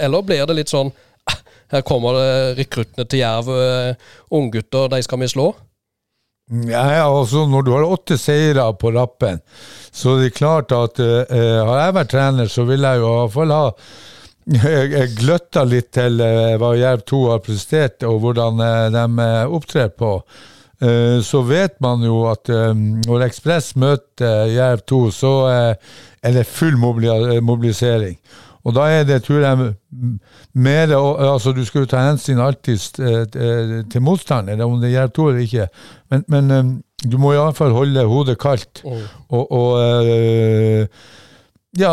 Eller blir det litt sånn «Ah, Her kommer det rekruttene til Jerv, unggutter, de skal vi slå? Ja, altså Når du har åtte seire på rappen, så er det klart at eh, har jeg vært trener, så vil jeg jo i hvert fall ha jeg, jeg gløtta litt til eh, hva Jerv 2 har prestert, og hvordan eh, de eh, opptrer på. Eh, så vet man jo at eh, når Ekspress møter Jerv 2, så eh, er det full mobilisering. Og da er det, tror jeg, mer Altså, du skal jo ta hensyn alltid eh, til til motstander, om det hjelper to eller ikke, men, men eh, du må iallfall holde hodet kaldt. Og, og eh, ja,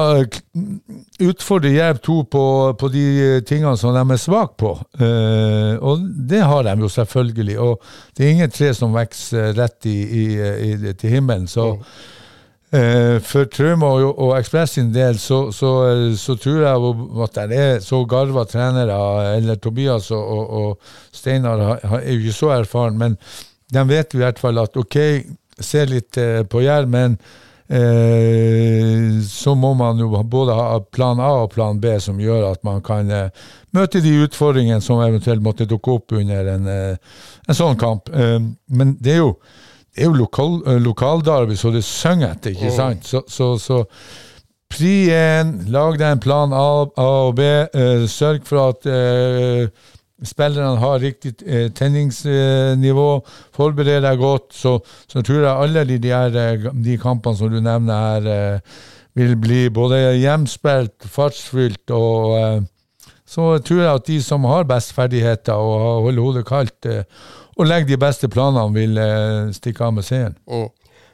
utfordre Jerv 2 på, på de tingene som de er svake på. Eh, og det har de jo selvfølgelig. Og det er ingen tre som vokser rett i, i, i, til himmelen. Så Eh, for Trauma og, og Ekspress sin del så, så, så tror jeg at det er så garva trenere, eller Tobias og, og, og Steinar er jo ikke så erfaren, men de vet i hvert fall at ok, se litt eh, på Jerv, men eh, så må man jo både ha plan A og plan B som gjør at man kan eh, møte de utfordringene som eventuelt måtte dukke opp under en, eh, en sånn kamp. Eh, men det er jo er jo lokal, lokaldarby, så det synger etter, ikke sant? Så, så, så pri én, lag deg en plan A, A og B. eh, sørg for at eh, spillerne har riktig eh, tenningsnivå. Forbered deg godt. Så, så tror jeg alle de, de, eh, de kampene som du nevner her, eh, vil bli både hjemspilt, fartsfylt og eh, så tror jeg at de som har best ferdigheter og holder hodet kaldt, eh, og legger de beste planene, vil eh, stikke av med seieren. Mm.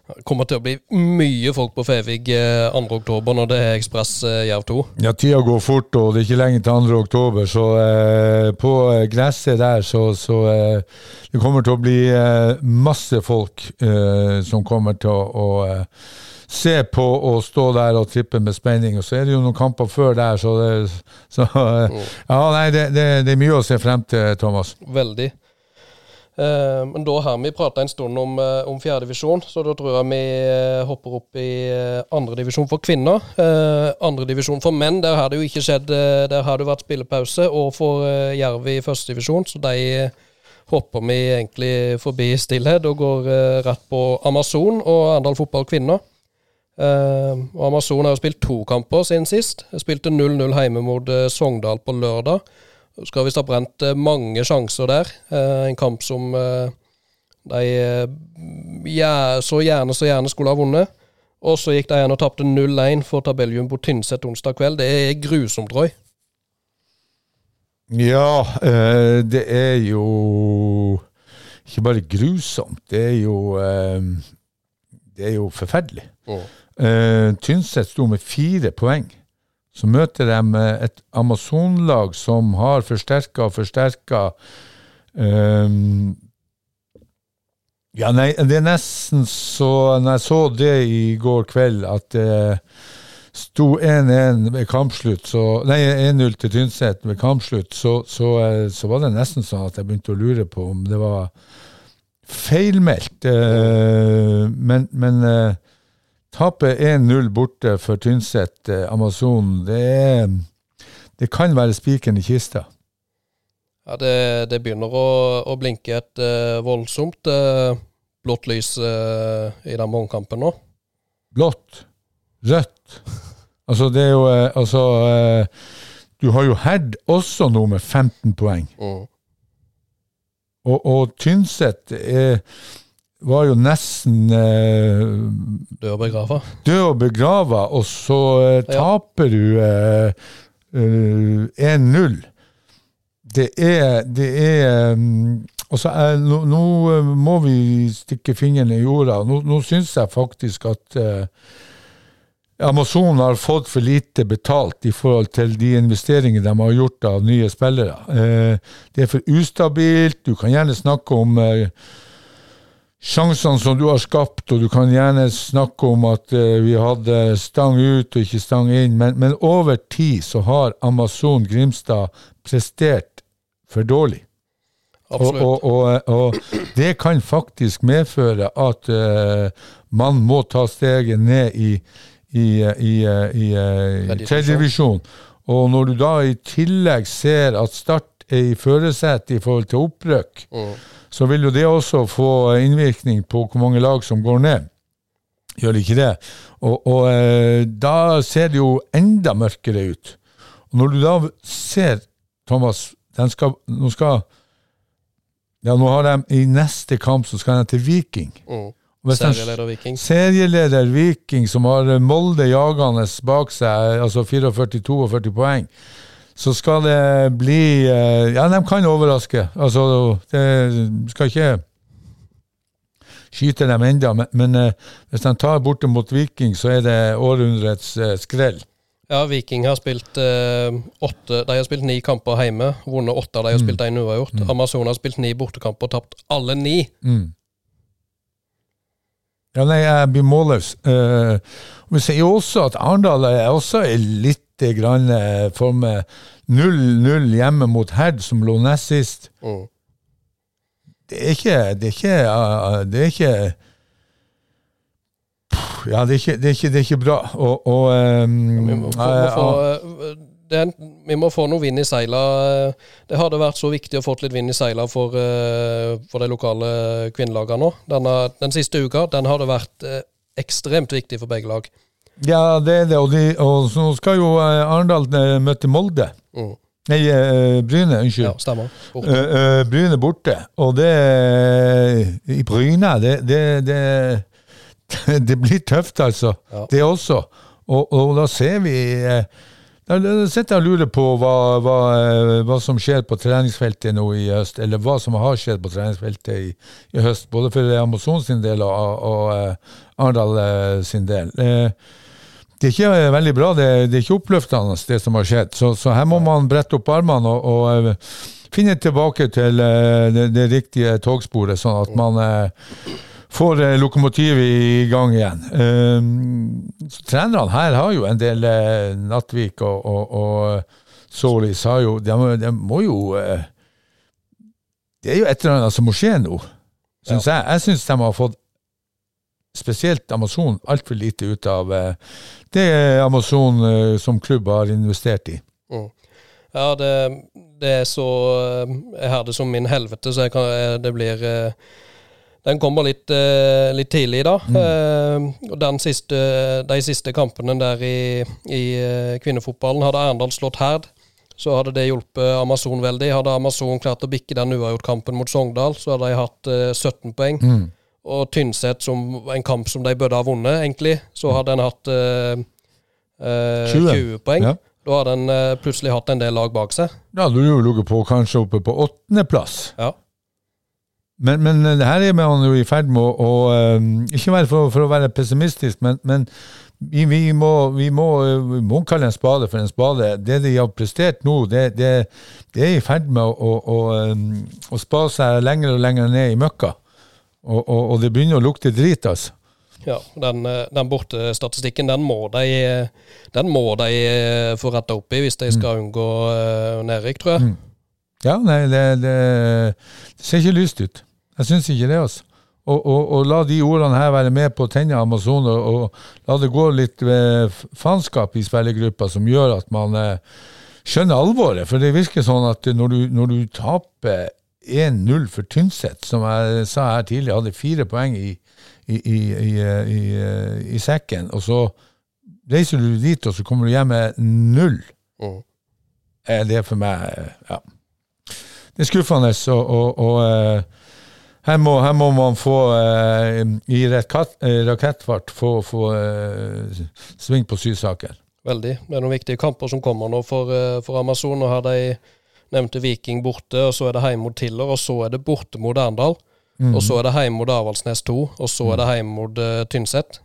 Det kommer til å bli mye folk på Fevig eh, 2. oktober når det er Ekspress eh, Jerv 2. Ja, tida går fort, og det er ikke lenge til 2. oktober, så eh, på eh, gresset der så, så eh, det kommer til å bli eh, masse folk eh, som kommer til å, å eh, se på og stå der og trippe med spenning. Og så er det jo noen kamper før der, så, det, så eh, (laughs) Ja, nei, det, det, det er mye å se frem til, Thomas. Veldig. Eh, men da har vi prata en stund om, uh, om fjerdedivisjon, så da tror jeg vi eh, hopper opp i andredivisjon for kvinner. Andredivisjon for menn, der har det jo ikke skjedd eh, Der har det vært spillepause. Og for Jerv i førstedivisjon, så de eh, hopper vi egentlig forbi stillhet og går eh, rett på Amazon og Arendal fotball kvinner. Eh, og Amazon har jo spilt to kamper siden sist. Spilte 0-0 hjemme mot eh, Sogndal på lørdag. Skal visst ha brent eh, mange sjanser der. Eh, en kamp som eh, de så gjerne så gjerne skulle ha vunnet. Og så gikk de igjen og tapte 0-1 for Tabellium på Tynset onsdag kveld. Det er grusomt, Roy. Ja, det er jo ikke bare grusomt, det er jo Det er jo forferdelig. Eh, Tynset sto med fire poeng. Så møter de et Amazon-lag som har forsterka og forsterka um, Ja, nei, det er nesten så Når jeg så det i går kveld, at det sto 1-1 ved kampslutt, så Nei, 1-0 til Tynset ved kampslutt, så, så, eh, så var det nesten sånn at jeg begynte å lure på om det var feilmeldt. Eh, men men eh, tapet 1-0 borte for Tynset, eh, Amazon, det er Det kan være spikeren i kista. Ja, det, det begynner å, å blinke et eh, voldsomt eh, blått lys eh, i den morgenkampen nå. Blått, rødt. Altså, det er jo Altså Du har jo Herd også nå med 15 poeng. Mm. Og, og Tynset er, var jo nesten eh, Død og begrava. død og begrava, og så eh, Ja. taper du eh, eh, 1-0. Det er, det er mm, altså, eh, nå, nå eh, må vi stikke fingeren i jorda. Nå, nå syns jeg faktisk at eh, Amazon har fått for lite betalt i forhold til de investeringene de har gjort av nye spillere. Eh, det er for ustabilt. Du kan gjerne snakke om eh, sjansene som du har skapt, og du kan gjerne snakke om at uh, vi hadde stang ut og ikke stang inn, men, men over tid så har Amazon Grimstad prestert for dårlig. Og, og, og, og det kan faktisk medføre at uh, man må ta steget ned i, i, i, i, i Tredje tredjedivisjon. Og når du da i tillegg ser at Start i førersetet i forhold til opprykk, Mm. så vil jo det også få innvirkning på hvor mange lag som går ned. Gjør det ikke det? Og, og eh, da ser det jo enda mørkere ut. Og når du da ser, Thomas, den skal, nå skal Ja, nå har de i neste kamp så skal de til Viking. Mm. Serieleder Viking. Serieleder Viking, som har Molde jagende bak seg, altså 44-42 poeng, så skal det bli eh, Ja, de kan overraske. Altså, det skal ikke skyte dem enda, men, men eh, hvis de tar borte mot Viking, så er det århundrets eh, skrell. Ja, Viking har spilt eh, åtte De har spilt ni kamper hjemme, vunnet åtte. De har spilt én uavgjort. Amazon har spilt ni bortekamper og tapt alle ni. Mm. Ja, nei, jeg blir målløs. Uh, vi sier også at Arendal er også litt grann uh, for meg 0-0 hjemme mot Herd, som lå nest sist. Mm. Det er ikke Det er ikke, det er ikke ja, det er ikke, det er ikke, det er ikke bra. Og, og um, vi, må få, må få, eh, det, vi må få noe vind i seila. Det hadde vært så viktig å få litt vind i seila for, eh, for de lokale kvinnelagene nå. Denne, den siste uka den hadde vært eh, ekstremt viktig for begge lag. Ja, det er det. Og, de, og så skal jo Arendal møte Molde. Mm. Nei, Bryne. Unnskyld. Ja, stemmer. Borte. Bryne borte. Og det I Bryne, det, det, det (laughs) det blir tøft, altså. Ja. Det også. Og, og, da ser vi eh, Da sitter jeg og lurer på hva, hva, eh, hva, som skjer på treningsfeltet nå i høst, eller hva som har skjedd på treningsfeltet i, i høst, både for Amazon sin del og, og Arendal sin del. Uh, det er ikke veldig bra, det, det, er ikke oppløftende det som har skjedd. Så, så her må man brette opp armene og, og uh, finne tilbake til det, det, riktige togsporet, sånn at man får eh, lokomotivet i gang igjen. Så trenerne her har jo en del Nattvik og, og, og Solis har jo de, de, må jo Det er jo et eller annet som må skje nå, syns ja. jeg. Jeg syns de har fått spesielt Amazon altfor lite ut av uh, det Amazon som klubb har investert i. Mm. Ja, det, det, er så Jeg har det som min helvete, så kan, det blir den kommer litt, litt tidlig, da. Mm. Uh, siste, de siste kampene der i, i kvinnefotballen hadde Arendal slått Herd. Så hadde det hjulpet Amazon veldig. Hadde Amazon klart å bikke den uavgjort-kampen mot Sogndal, så hadde de hatt 17 poeng. Mm. Og Tynset, som en kamp som de burde ha vunnet, egentlig, så hadde en hatt 20. 20. poeng. Ja. Da hadde en plutselig hatt en del lag bak seg. Ja, du hadde ligget på kanskje oppe på åttendeplass. Ja. Men, men det her er man jo i ferd med å, å um, Ikke være for, for, å være pessimistisk, men, men vi, vi, må, vi, må, vi, må, kalle en spade for en spade. Det de har prestert nå, det, det, det er i ferd med å, å, um, å, spa seg lenger og lenger ned i møkka. Og, og, og det begynner å lukte drit, altså. Ja, den, den bortestatistikken den må de, den må de eh, få retta opp i hvis de skal mm. unngå uh, nedrykk, tror jeg. Mm. Ja, nei, det, det, det ser ikke lyst ut. Jeg syns ikke det, altså. Og, og, og, la de ordene her være med på å tenne Amazon, og, og, la det gå litt faenskap i spillergruppa som gjør at man eh, skjønner alvoret. For det virker sånn at når du, når du taper 1-0 for Tynset, som jeg sa her tidligere, hadde fire poeng i, i, i, i, sekken, og så reiser du dit, og så kommer du hjem med null. Mm. Det er for meg Ja. Det er skuffende. og, og og her må, her må, man få, eh, i eh, rakettfart, få, få eh, sving på sysaker. Veldig. Det er noen viktige kamper som kommer nå for, eh, for Amazon. og har de nevnte Viking borte, og så er det hjemme mot Tiller, og så er det borte mot Arendal. Mm. Og så er det hjemme mot Avaldsnes 2, og så er det hjemme mot uh, Tynset.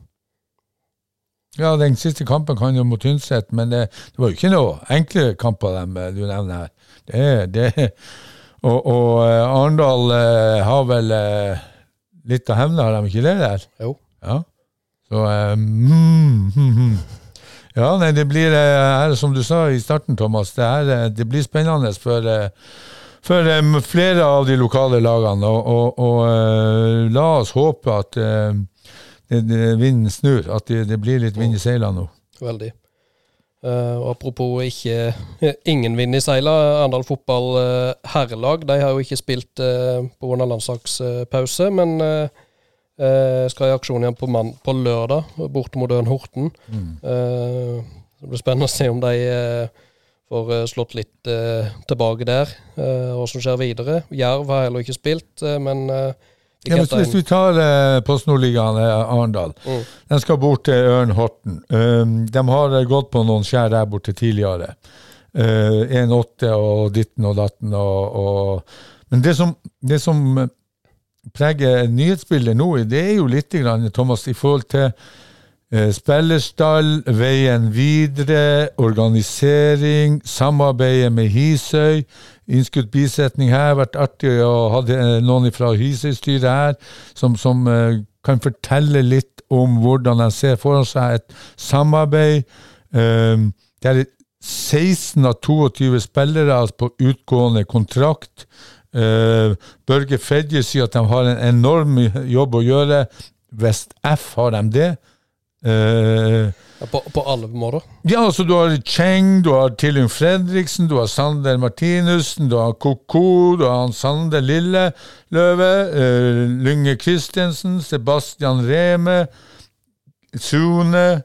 Ja, den siste kampen kan jo mot Tynset, men det, det var jo ikke noe enkle kamper dem du nevner her. Det, det og, og eh, Arendal eh, har vel eh, litt å hevne, har de ikke det der? Jo. Ja. Så mm, mm, mm. Ja, nei, det blir, er, som du sa i starten, Thomas, det, er, det blir spennende for, for flere av de lokale lagene. Og, og, og la oss håpe at vinden snur, at det, det, blir litt vind i seilene nå. Veldig. Uh, apropos ikke (laughs) ingen vind i seila. Arendal fotball uh, herrelag de har jo ikke spilt uh, pga. landslagspause, men uh, skal i aksjon igjen på, mann, på lørdag, borte mot Ørn Horten. Mm. det blir spennende å se om de får slått litt tilbake der, hva som skjer videre. Jerv har heller ikke spilt, men ja, hvis, hvis, vi tar eh, Post Nordligaen Arendal, mm. den skal bort til Ørn Horten. Um, de har gått på noen skjær der borte tidligere. Uh, 1-8 og ditten og datten. Og, og, men det som, det som preger nyhetsbildet nå, det er jo litt, Thomas, i forhold til uh, spillerstall, veien videre, organisering, samarbeidet med Hisøy innskutt bisetning her. Vært artig å ha noen fra Hisøy-styret her som, som uh, kan fortelle litt om hvordan de ser for seg et samarbeid. Eh, det er 16 av 22 spillere på utgående kontrakt. Eh, Børge Fedje sier at de har en enorm jobb å gjøre. Vest F har de det. Eh, På, på alle måter. ja, altså du har Cheng, du har Tillum Fredriksen, du har Sander Martinussen, du har Koko, du har Sander Lilleløve, uh, Lynge Christensen, Sebastian Reme, Sune,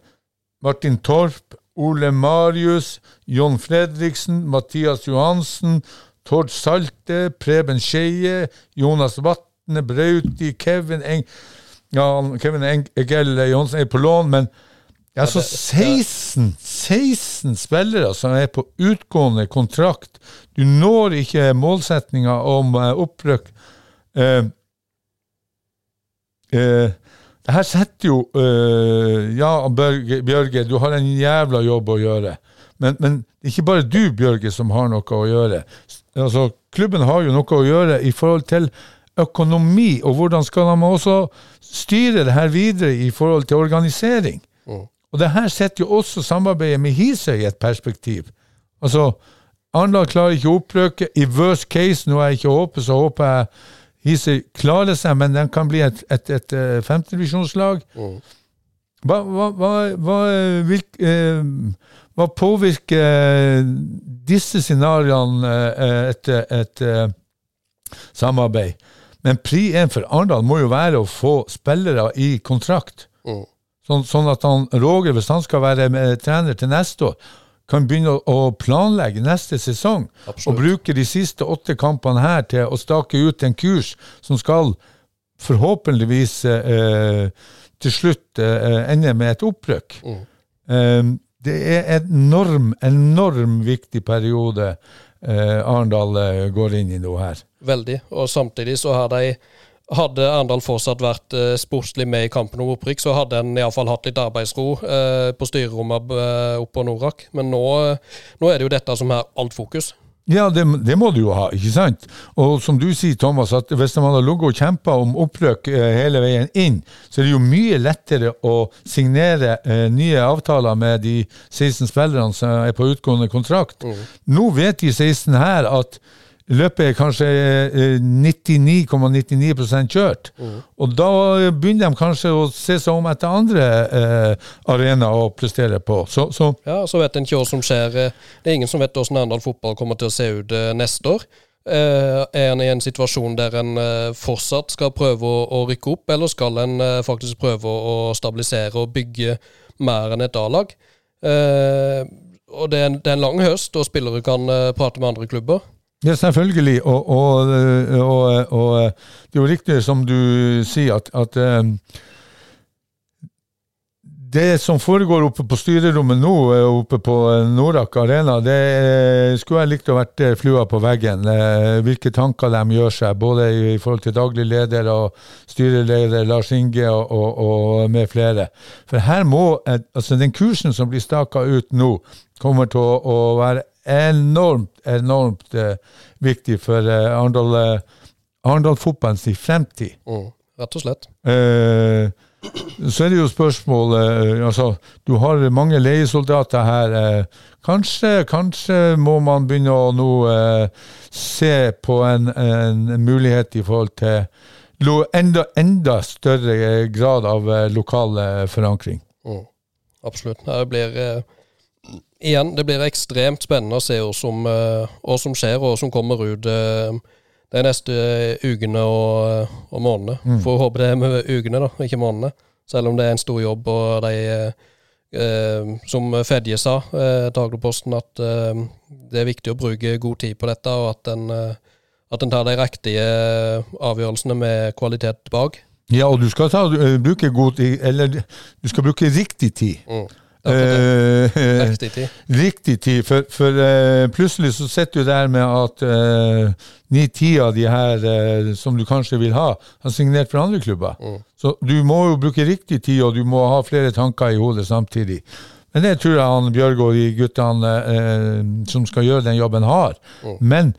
Martin Torp, Ole Marius, Jon Fredriksen, Mathias Johansen, Tord Salte, Preben Skeie, Jonas Vatne, Brauti, Kevin Eng... Ja, Kevin Eng Egil Johnsen er på lån, men Altså 16, 16 spillere som er på utgående kontrakt. Du når ikke målsettinga om eh, opprykk. Eh, eh, det her setter jo eh, Ja, Bjørge, Bjørge, du har en jævla jobb å gjøre. Men, men det ikke bare du, Bjørge, som har noe å gjøre. Altså, klubben har jo noe å gjøre i forhold til økonomi, og hvordan skal de også styre det her videre i forhold til organisering. Og det her setter jo også samarbeidet med Hisøy i et perspektiv. Altså, Arendal klarer ikke å opprøke. I worst case, nå er jeg ikke håper, så håper jeg Hisøy klarer seg, men den kan bli et, et, et, et femtedivisjonslag. Hva, hva, hva, hva, hvilk, eh, hva påvirker eh, disse scenarioene etter et, et, eh, samarbeid? Men pri én for Arendal må jo være å få spillere i kontrakt. Sånn, sånn at han, Roger, hvis han skal være med, trener til neste år, kan begynne å, planlegge neste sesong. Absolutt. Og bruke de siste åtte kampene her til å stake ut en kurs som skal forhåpentligvis eh, til slutt eh, ende med et opprykk. Eh, det er en enorm, enorm viktig periode eh, Arendal eh, går inn i nå her. Veldig. Og samtidig så har de hadde Arendal fortsatt vært eh, sportslig med i kampen om opprykk, så hadde en iallfall hatt litt arbeidsro eh, på styrerommet eh, oppe på Norak. Men nå, eh, nå er det jo dette som er alt fokus. Ja, det, det må du jo ha, ikke sant? Og som du sier, Thomas, at hvis man har ligget og kjempa om opprykk eh, hele veien inn, så er det jo mye lettere å signere eh, nye avtaler med de 16 spillerne som er på utgående kontrakt. Nå vet de 16 her at løpet er kanskje eh, 99,99% kjørt. Og da begynner de kanskje å se seg om etter andre eh, arenaer å prestere på. Så, så Ja, Så vet en ikke hva som skjer. Det er ingen som vet hvordan Arendal fotball kommer til å se ut eh, neste år. Eh, Er en i en situasjon der en eh, fortsatt skal prøve å, å rykke opp, eller skal en eh, faktisk prøve å, å stabilisere og bygge mer enn et A-lag? Eh, og det er, en, det er en lang høst, og spillere kan prate med andre klubber. Ja, selvfølgelig. Og, og, og, og, det er jo riktig som du sier, at, at eh, det som foregår oppe på styrerommet nå, eh, oppe på eh, Norak Arena, det eh, skulle jeg likt å vært eh, flua på veggen. Eh, Hvilke tanker de gjør seg, både i forhold til daglig leder og styreleder Lars Inge og, og, med flere. For her må, eh, altså den kursen som blir staka ut nå, kommer til å være enormt, enormt eh, viktig for eh, Arendal eh, Arendal-fotballens fremtid. Mm, rett og slett. Eh, så er det jo spørsmål eh, altså, Du har mange leiesoldater her. Eh, kanskje, kanskje må man begynne å nå eh, se på en, en mulighet i forhold til lo, enda, enda større grad av lokal forankring. Mm, absolutt. Det blir eh, Igjen, det blir ekstremt spennende å se hva som, eh, hva som skjer, og hva som kommer ut eh, de neste ukene og, og månedene. Får håpe det er med ukene, da, ikke månedene. Selv om det er en stor jobb, og de eh, Som Fedje sa eh, Dagligposten, at eh, det er viktig å bruke god tid på dette, og at en, eh, at en tar de riktige avgjørelsene med kvalitet bak. Ja, og du skal ta, eh, bruke god tid, eller du skal bruke riktig tid. Mm. Eh, Riktig tid. Riktig tid, for, for eh, plutselig så sitter du der med at eh, ni-ti av de her eh, som du kanskje vil ha, har signert for andre klubber. Så du må jo bruke riktig tid, og du må ha flere tanker i hodet samtidig. Men det tror jeg han Bjørg og de guttene eh, som skal gjøre den jobben, har. Men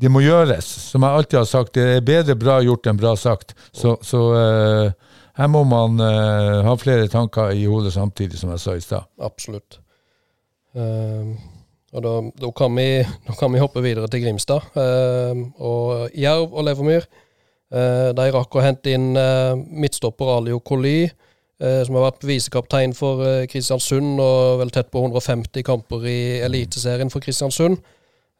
det må gjøres. Som jeg alltid har sagt, det er bedre bra gjort enn bra sagt. Så, så eh, her må man uh, ha flere tanker i hodet samtidig, som jeg sa i stad. Absolutt. Uh, og da, da, kan vi, da kan vi hoppe videre til Grimstad. Uh, og Jerv og Levermyr eh, de rakk å hente inn eh, midtstopper Alio eh, som har vært visekaptein for Kristiansund og vel tett på 150 kamper i Eliteserien for Kristiansund.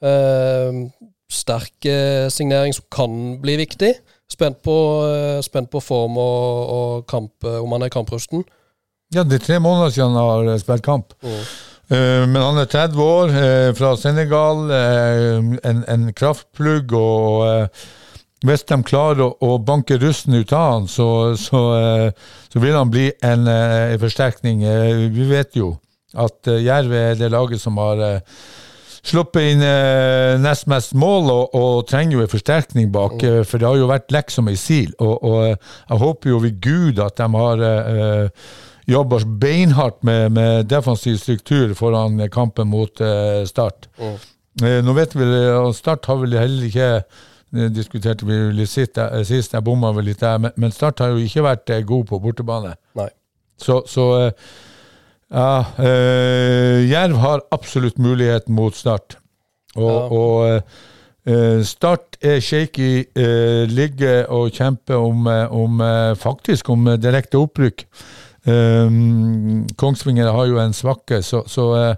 Ehm, sterk signering som kan bli viktig. Spent på, eh, spent på form og, og kamp, eh, om han er kamprusten. Ja, det er tre måneder siden han har spilt kamp. Eh, men han er 30 år, eh, fra Senegal. eh, en, en kraftplugg. Og eh, hvis de klarer å, å banke russen ut av han, så, så, eh, så vil han bli en, eh, en forsterkning. Eh, vi vet jo at eh, Jerv er det laget som har eh, sluppet inn eh, nest mest mål, og, og trenger jo en forsterkning bak. Mm. For det har jo vært lekk som ei sil. Og, og eh, jeg håper jo ved Gud at de har eh, jobba beinhardt med, med defensiv struktur foran kampen mot eh, Start. Eh, nå vet vi og Start har vel heller ikke eh, diskuterte vi litt sist, eh, sist jeg bomma vel litt der, men, men Start har jo ikke vært eh, god på bortebane. Nei. Så, så eh, ja, eh, Jerv har absolutt mulighet mot Start. Og, Ja. og eh, Start er shaky, eh, ligger og kjemper om, om faktisk om direkte opprykk. Um, Kongsvinger har jo en svakke, så, så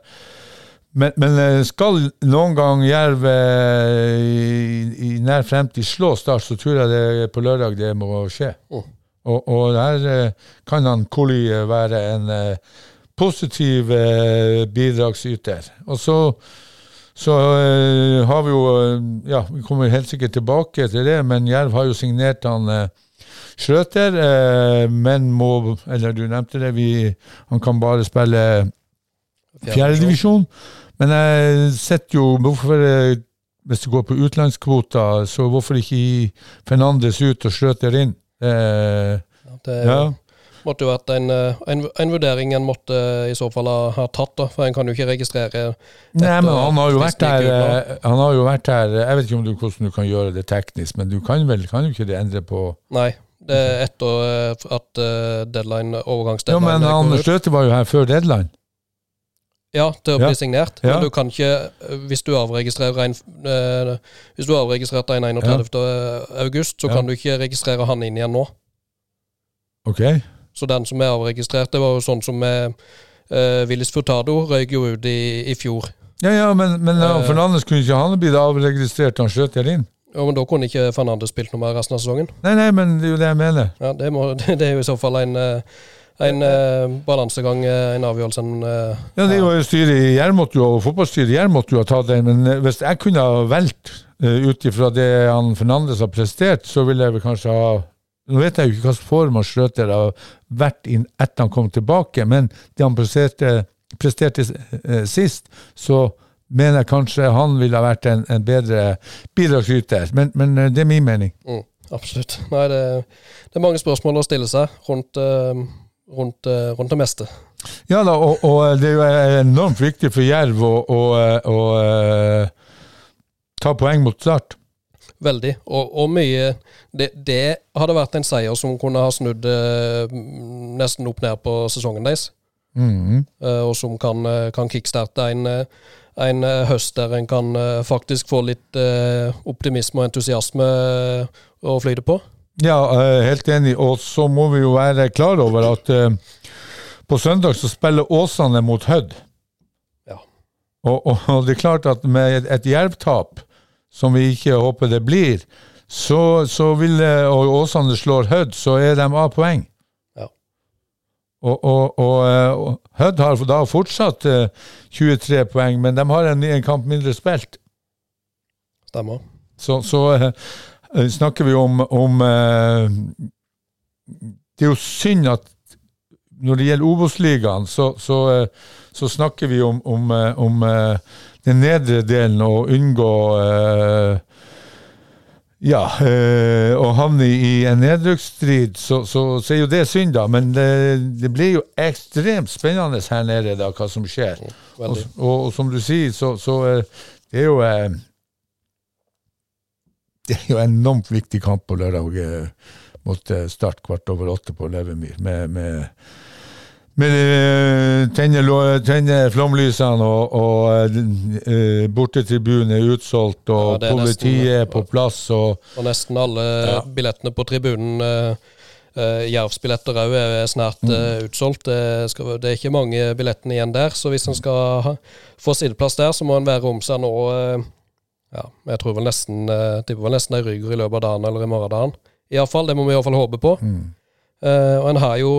men, men skal noen gang Jerv i, i nær fremtid slå Start, så tror jeg det på lørdag det må skje. Oh. Og, og der kan han Koli være en eh, positiv eh, bidragsyter. Og så, så eh, har vi jo eh, Ja, vi kommer helt sikkert tilbake til det, men Jerv har jo signert han eh, Schrøter, men må Eller du nevnte det, vi, han kan bare spille fjerdedivisjon. Men jeg sitter jo Hvorfor Hvis du går på utenlandskvoter, så hvorfor ikke gi Fernandes ut og Schrøter inn? Eh, Det ja. Måtte jo vært en, eh, en, en vurdering en måtte i så fall ha, tatt, da. For en kan jo ikke registrere Nei, men han har jo vært her eh, Han har jo vært her Jeg vet ikke om du, hvordan du kan gjøre det teknisk, men du kan vel kan du ikke det endre på Nei. Det er etter eh, at deadline, deadline, Ja, men han Støte var jo her før deadline. Ja, til å Ja. bli signert. Ja. Men du kan ikke, eh, hvis du avregistrerer en eh, Hvis du har registrert en 31. august, så Ja. kan du ikke registrere han inn igjen nå. Ok? Så den som er avregistrert, det var jo sånn som med uh, Willis Furtado røyk jo ut i, i fjor. Ja, ja, men, men uh, Fernandes kunne ikke han blitt avregistrert, han Schrøter inn? Ja, men da kunne ikke Fernandes spilt noe mer resten av sesongen. Nei, nei, men det er jo det jeg mener. Ja, det, må, (laughs) det er jo i så fall en, eh, en uh, balansegang, en avgjørelse en eh, Ja, det er jo styret i Gjermot jo, og fotballstyret i Gjermot jo ha tatt den, men hvis jeg kunne ha valgt uh, ut ifra det han Fernandes har prestert, så ville jeg vel kanskje ha Nå vet jeg jo ikke hvilken form han Schrøter har vært inn etter han kom tilbake, men det han presterte, presterte eh, sist, så mener jeg kanskje han ville ha vært en, en bedre bidragsyter. Men, men eh, det er min mening. mm, Absolutt. Nei, det, det er mange spørsmål å stille seg rundt, eh, rundt, rundt det meste. Ja da, og, og det er jo enormt viktig for Jerv å, å, å, å ta poeng mot Start. Veldig. Og, og mye det, det hadde vært en seier som kunne ha snudd eh, nesten opp ned på sesongen deres. Mm. eh, og som kan, eh, kan kickstarte en, eh, en eh, høst der en kan faktisk få litt eh, optimisme og entusiasme å flyte på. Ja, helt enig. Og så må vi jo være klar over at på søndag så spiller Åsane mot Hødd. Ja. Og, og, og det er klart at med et jervtap, som vi ikke håper det blir, så, så vil eh, og Åsane slår Hødd, så er de av poeng. Ja. Og, og, og, eh, Hødd har da fortsatt eh, 23 poeng, men de har en, en kamp mindre spilt. Stemmer. Så, så eh, eh, snakker vi om, om eh, Det er jo synd at når det gjelder Obos-ligaen, så, så, eh, så snakker vi om, om, eh, om eh, den nedre delen og unngå ja, å havne i en nedrykksstrid, så, så, så er jo det synd, da. Men det, det blir jo ekstremt spennende her nede, da, hva som skjer. Og, og, og som du sier, så, så det er jo det er jo en enormt viktig kamp på lørdag mot Start kvart over åtte på Levermyr. Med, med, med eh, tenne, tenne flomlysene og, og uh, bortetribunen er utsolgt, og Ja, er politiet nesten- er på plass. og Og nesten alle Ja. billettene på tribunen uh, Jervsbilletter òg er snart Mm. eh, utsolgt. Det, skal, det er ikke mange billettene igjen der, så hvis en skal ha, få sideplass der, så må en være om seg nå eh, Ja, jeg tror vel nesten uh, tipper vel nesten ei ryger i løpet av dagen eller i morgendagen. Iallfall, det må vi iallfall håpe på. Mm. Eh, og en har jo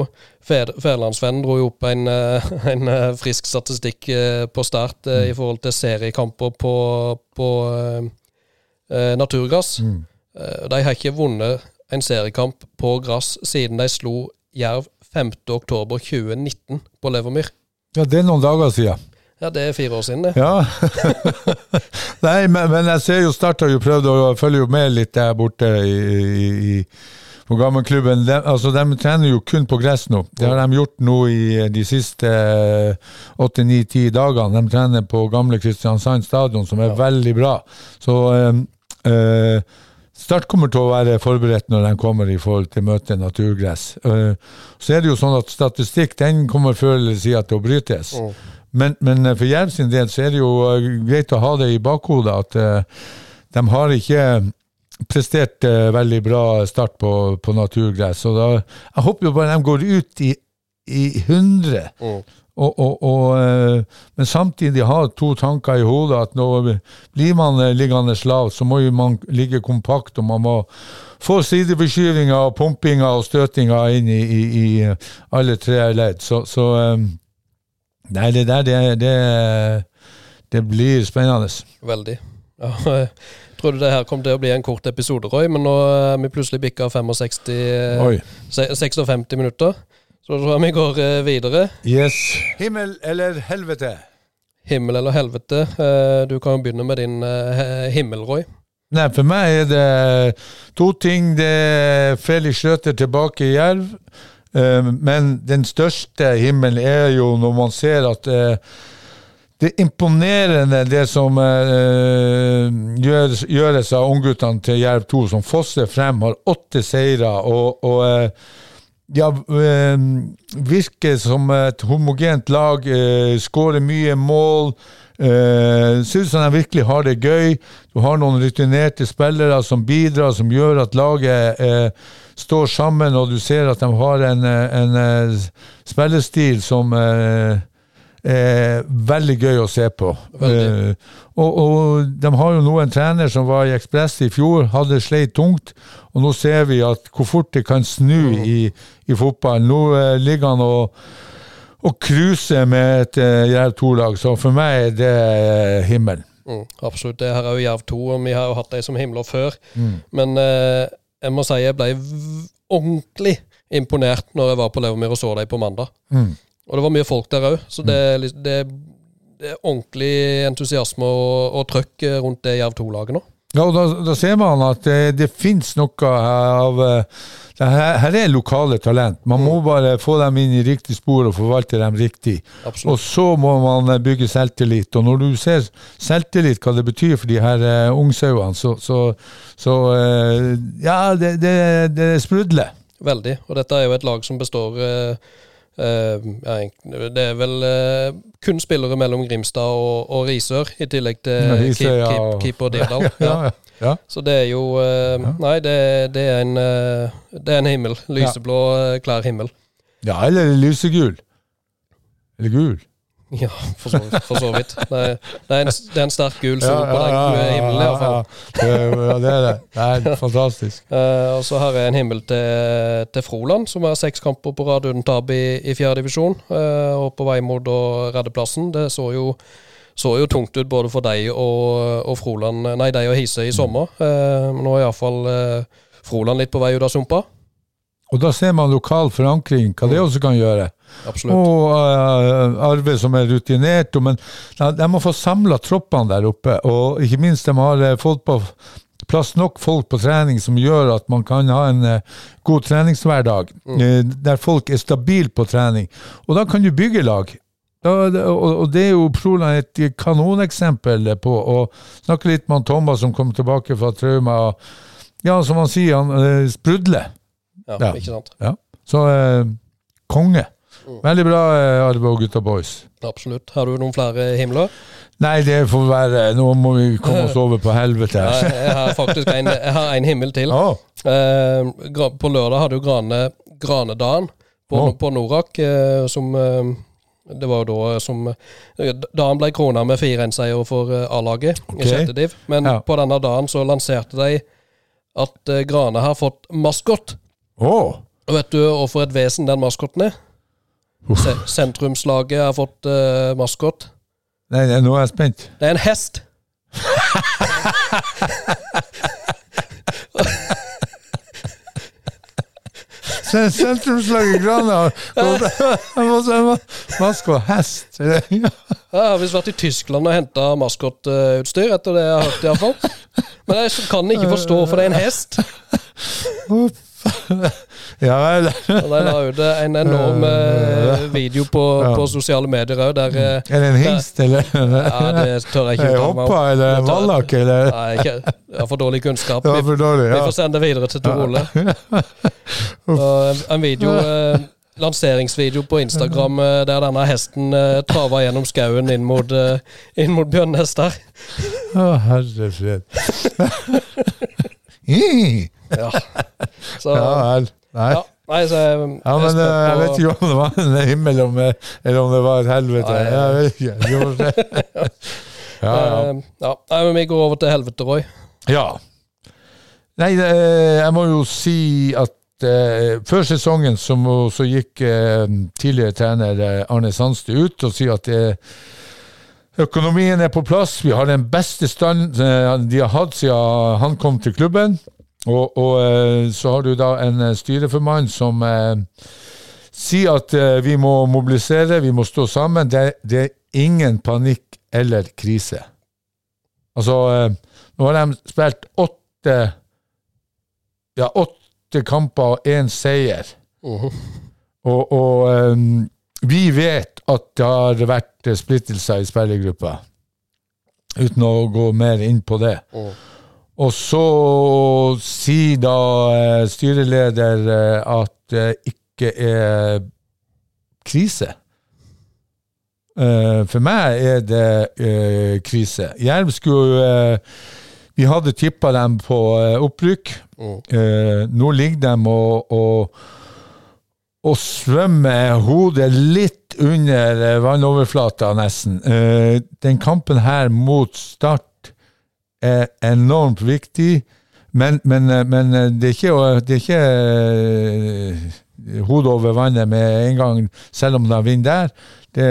Fædrelandsvennen dro jo opp en, eh, (laughs) en eh, frisk statistikk på start mm. i forhold til seriekamper på, på uh, naturgass. Mm. Uh, de har ikke vunnet en seriekamp på gress siden de slo Jerv 5.10.2019 på Levermyr. Ja, det er noen dager siden. Ja, det er fire år siden, det. Ja. (laughs) Nei, men, men jeg ser jo Start har jo prøvd å følge jo med litt der borte i, i, gammelklubben. De, altså, de trener jo kun på gress nå. Det har de gjort nå i de siste åtte-ni-ti dagene. De trener på gamle Kristiansand stadion, som er veldig bra. Så eh, eh, Start kommer til å være forberedt når de kommer i forhold til møte naturgress. Eh, så er det jo sånn at statistikk den kommer før eller siden til å brytes. Mm. Men, men eh, for Jerv sin del så er det jo eh, greit å ha det i bakhodet at eh, de har ikke prestert eh, veldig bra start på, på naturgress. Og da, jeg håper jo bare de går ut i, i 100, Mm. og, og, og, eh, men samtidig ha to tanker i hodet. At nå blir man eh, liggende lav, så må jo man ligge kompakt, og man må få sideforskyvinger og pumpinger og støtinger inn i, i, i alle tre ledd. Så, så Nei, det der, det, det, det blir spennende. Veldig. Ja, (laughs) trodde det her kom til å bli en kort episode, Roy, men nå er vi plutselig bikka 65 eh, Oi. se- 56 minutter. Så da tror jeg vi går eh, videre. Yes. Himmel eller helvete? Himmel eller helvete? Eh, Du kan jo begynne med din eh, himmel, Roy. Nei, for meg er det to ting. Det er Felix Schrøter tilbake i Jerv. Eh, Men den største himmelen er jo når man ser at eh, det er imponerende det som eh, gjøres, gjøres av ungguttene til Jerv 2, som fosser frem, har åtte seire og, og eh, ja, eh, virker som et homogent lag, eh, skårer mye mål. Uh, Synes han virkelig har det gøy. Du har noen rutinerte spillere som bidrar, som gjør at laget eh, står sammen, og du ser at de har en, eh, en eh, spillestil som eh, er veldig gøy å se på. Eh, og, og de har jo nå en trener som var i Ekspress i fjor, hadde sleit tungt, og nå ser vi at hvor fort det kan snu i, i fotballen. Nå eh, ligger han og og cruise med et uh, Jerv 2-lag, så for meg er det eh, himmelen. Mm, absolutt. Det her er jo Jerv 2, og vi har jo hatt dem som himler før. Mm. Men eh, jeg må si jeg ble ordentlig imponert når jeg var på Levermyr og så dem på mandag. Mm. Og det var mye folk der òg, så det, er det, det er ordentlig entusiasme og, og trøkk eh, rundt det Jerv 2-laget nå. Ja, og da, da ser man at det, det finnes noe av eh, det her, her er lokale talent. Man må bare få dem inn i riktig spor og forvalte dem riktig. Absolutt. Og så må man eh, bygge selvtillit. Og når du ser selvtillit, hva det betyr for de her uh, ungsauene, så, så, så uh, Ja, det, det, det sprudler. Veldig. Og dette er jo et lag som består eh, eh, egentlig- Det er vel eh, kun spillere mellom Grimstad og, og Risør, i tillegg til Ja, keep, ja, keep, keeper Dirdal. (laughs) Ja, Ja. Så det er jo eh, Nei, det, det, er en, eh, det er en himmel. Lyseblå, eh, klar himmel. ja eller lysegul. Eller gul. Ja, for så, for så vidt. Det er, det, er en, det er en sterk gul sol på den himmelen, iallfall. Ja, ja, det er det. Det er fantastisk. Uh, og så har jeg en himmel til, til Froland, som har seks kamper på rad uten tap i, i fjerde divisjon. eh, og på vei mot å redde plassen. Det så jo, så jo tungt ut både for deg og, og Froland Nei, deg og Hise i sommer. Uh, nå er iallfall uh, Froland litt på vei ut av sumpa. Og da ser man lokal forankring, hva det også kan gjøre. Absolutt. Og uh, Arve som er rutinert. Men de, de må få samla troppene der oppe. Og ikke minst de har eh, fått på plass nok folk på trening som gjør at man kan ha en uh, god treningshverdag. eh, der folk er stabile på trening. Og da kan du bygge lag. Da, og, og det er jo Proland et kanoneksempel på. Og snakke litt med Thomas som kom tilbake fra trauma. Ja, som han sier, han uh, sprudler. Ja, Ja. Ikke sant? Ja. Så eh, konge. Veldig bra eh, og gutta boys. Absolutt. Har du noen flere himler? Nei, det får være Nå må vi komme oss (laughs) over på helvete Ja, jeg har faktisk en, jeg har en himmel til. Oh. Eh, på lørdag hadde jo Grane, Granedagen på, oh. på Norak, eh, som eh, Det var jo da som Dagen ble krona med 4-1-seier for eh, A-laget okay. i sjette div. Men Ja. på denne dagen så lanserte de at eh, Grane har fått maskot. Å. Og vet du hvorfor et vesen den maskoten er? Se sentrumslaget har fått uh, maskot. Nei, nei, nå er jeg spent. Det er en hest. Se- Sentrumslaget Grana. har maskot hest. Ja. Har visst vært i Tyskland og henta maskotutstyr, etter det jeg har hørt iallfall. Men jeg kan ikke forstå hvorfor det er en hest. (laughs) ja vel. Og de la ut en enorm eh, (laughs) video på, Ja. på sosiale medier òg, der eh, Er det en hingst, eller? Ja, det tør jeg ikke uttale meg hoppa, eller vallak, eller? Nei, ikke, jeg har for dårlig kunnskap. Vi, for dårlig, vi får sende det videre til Tor Ole. (laughs) En, en video eh, lanseringsvideo på Instagram der denne hesten eh, traver gjennom skauen inn mot, eh, inn mot bjørnhester. Å, herre fred. Ja (laughs) Ja. Vel. Nei. ja. Nei, så jeg, Ja, men jeg, eh, jeg vet ikke om det var en himmel om, eller om det var et helvete. Nei, Jeg vet ikke. (laughs) Ja, ja. Ja. Nei, men vi går over til helvete, Roy. ja. Nei, eh, jeg må jo si at eh, før sesongen så, må, så gikk eh, tidligere trener eh, Arne Sandstø ut og sier at eh, økonomien er på plass. Vi har den beste stand de har hatt siden han kom til klubben. Og, og eh, så har du da en eh, styreformann som eh, sier at eh, vi må mobilisere, vi må stå sammen. Det, det er ingen panikk eller krise. Altså, eh, nå har de spilt åtte ja, åtte kamper og én seier. Mhm. Og, og eh, vi vet at det har vært splittelser i spillergruppa, uten å gå mer inn på det. Mhm. Og så sier da eh, styreleder eh, at det ikke er krise. Eh, for meg er det eh, krise. Jerv skulle Vi hadde tippa dem på opprykk. Eh, nå ligger de og, og, og svømmer hodet litt under vannoverflata, nesten. Den kampen her mot Start er enormt viktig, men, men, eh, men eh, det er ikke, det er ikke eh, hodet over vannet med en gang, selv om de vinner der. Det,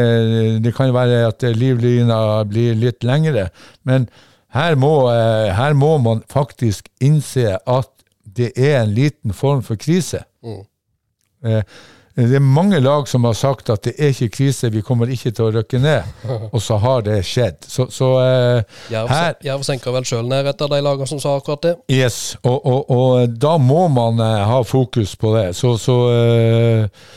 det kan være at livlina blir litt lengre, men her må, her må man faktisk innse at det er en liten form for krise. Mm. Eh, Det er mange lag som har sagt at det er ikke krise, vi kommer ikke til å røkke ned. (laughs) Og så har det skjedd. Så, så uh, Her- Jerv senker vel sjøl ned et av de lagene som sa akkurat det. Yes, og, og, og da må man uh, ha fokus på det. Så, så uh,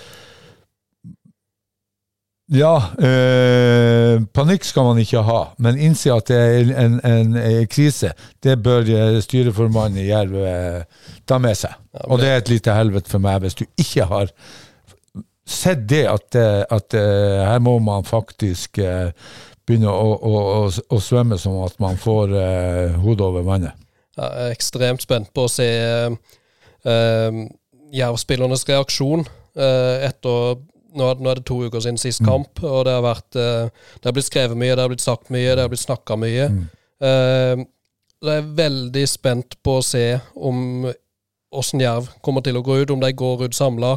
Ja, eh, panikk skal man ikke ha, men innse at det er en, en, en krise, det bør styreformannen i Jerv ta med seg. Og det er et lite helvete for meg hvis du ikke har sett det, at, eh, at eh, her må man faktisk eh, begynne å, å, å, å svømme som at man får hodet over vannet. Jeg er ekstremt spent på å se uh, Jerv-spillernes reaksjon uh, etter nå er, det to uker siden sist kamp, og det har vært uh, Det har blitt skrevet mye, det har blitt sagt mye, det har blitt snakka mye. Mm. Uh, jeg er veldig spent på å se om åssen Jerv kommer til å gå ut, om de går ut samla.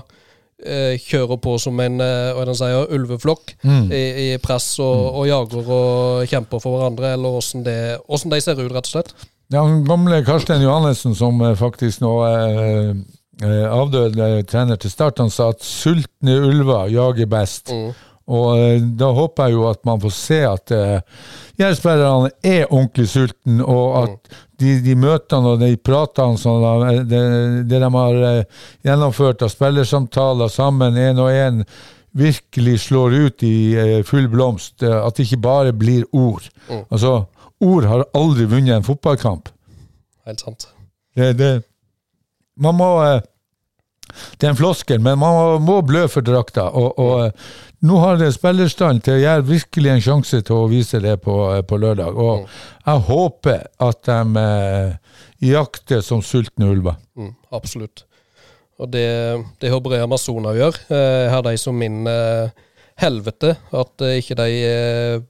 Uh, kjører på som en eh, er sier, ulveflokk Mm. i, i press og, og jager og kjemper for hverandre, eller åssen de ser ut, rett og slett. Ja, den gamle Karstein Johannessen, som eh, faktisk nå er eh, avdød eh, trener til Start, han sa at sultne ulver jager best. Mm. Og eh, da håper jeg jo at man får se at uh, Jerv-spillerne er ordentlig sulten, og at de, de møtene og de pratene som de, det, det de har eh, gjennomført av spillersamtaler sammen én og én virkelig slår ut i eh, full blomst. eh, At det ikke bare blir ord. Mm. Altså, ord har aldri vunnet en fotballkamp. Helt sant. Det, det, man må eh, Det er en floskel, men man må, blø for drakta. Og, og eh, nå har det spillerstand til å gjøre virkelig en sjanse til å vise det på, eh, på lørdag. Og jeg håper at de eh, jakter som sultne ulver. Mm, absolutt. Og det, det håper jeg Amazona gjør. Eh, Jeg har de som min eh, helvete at eh, ikke de eh,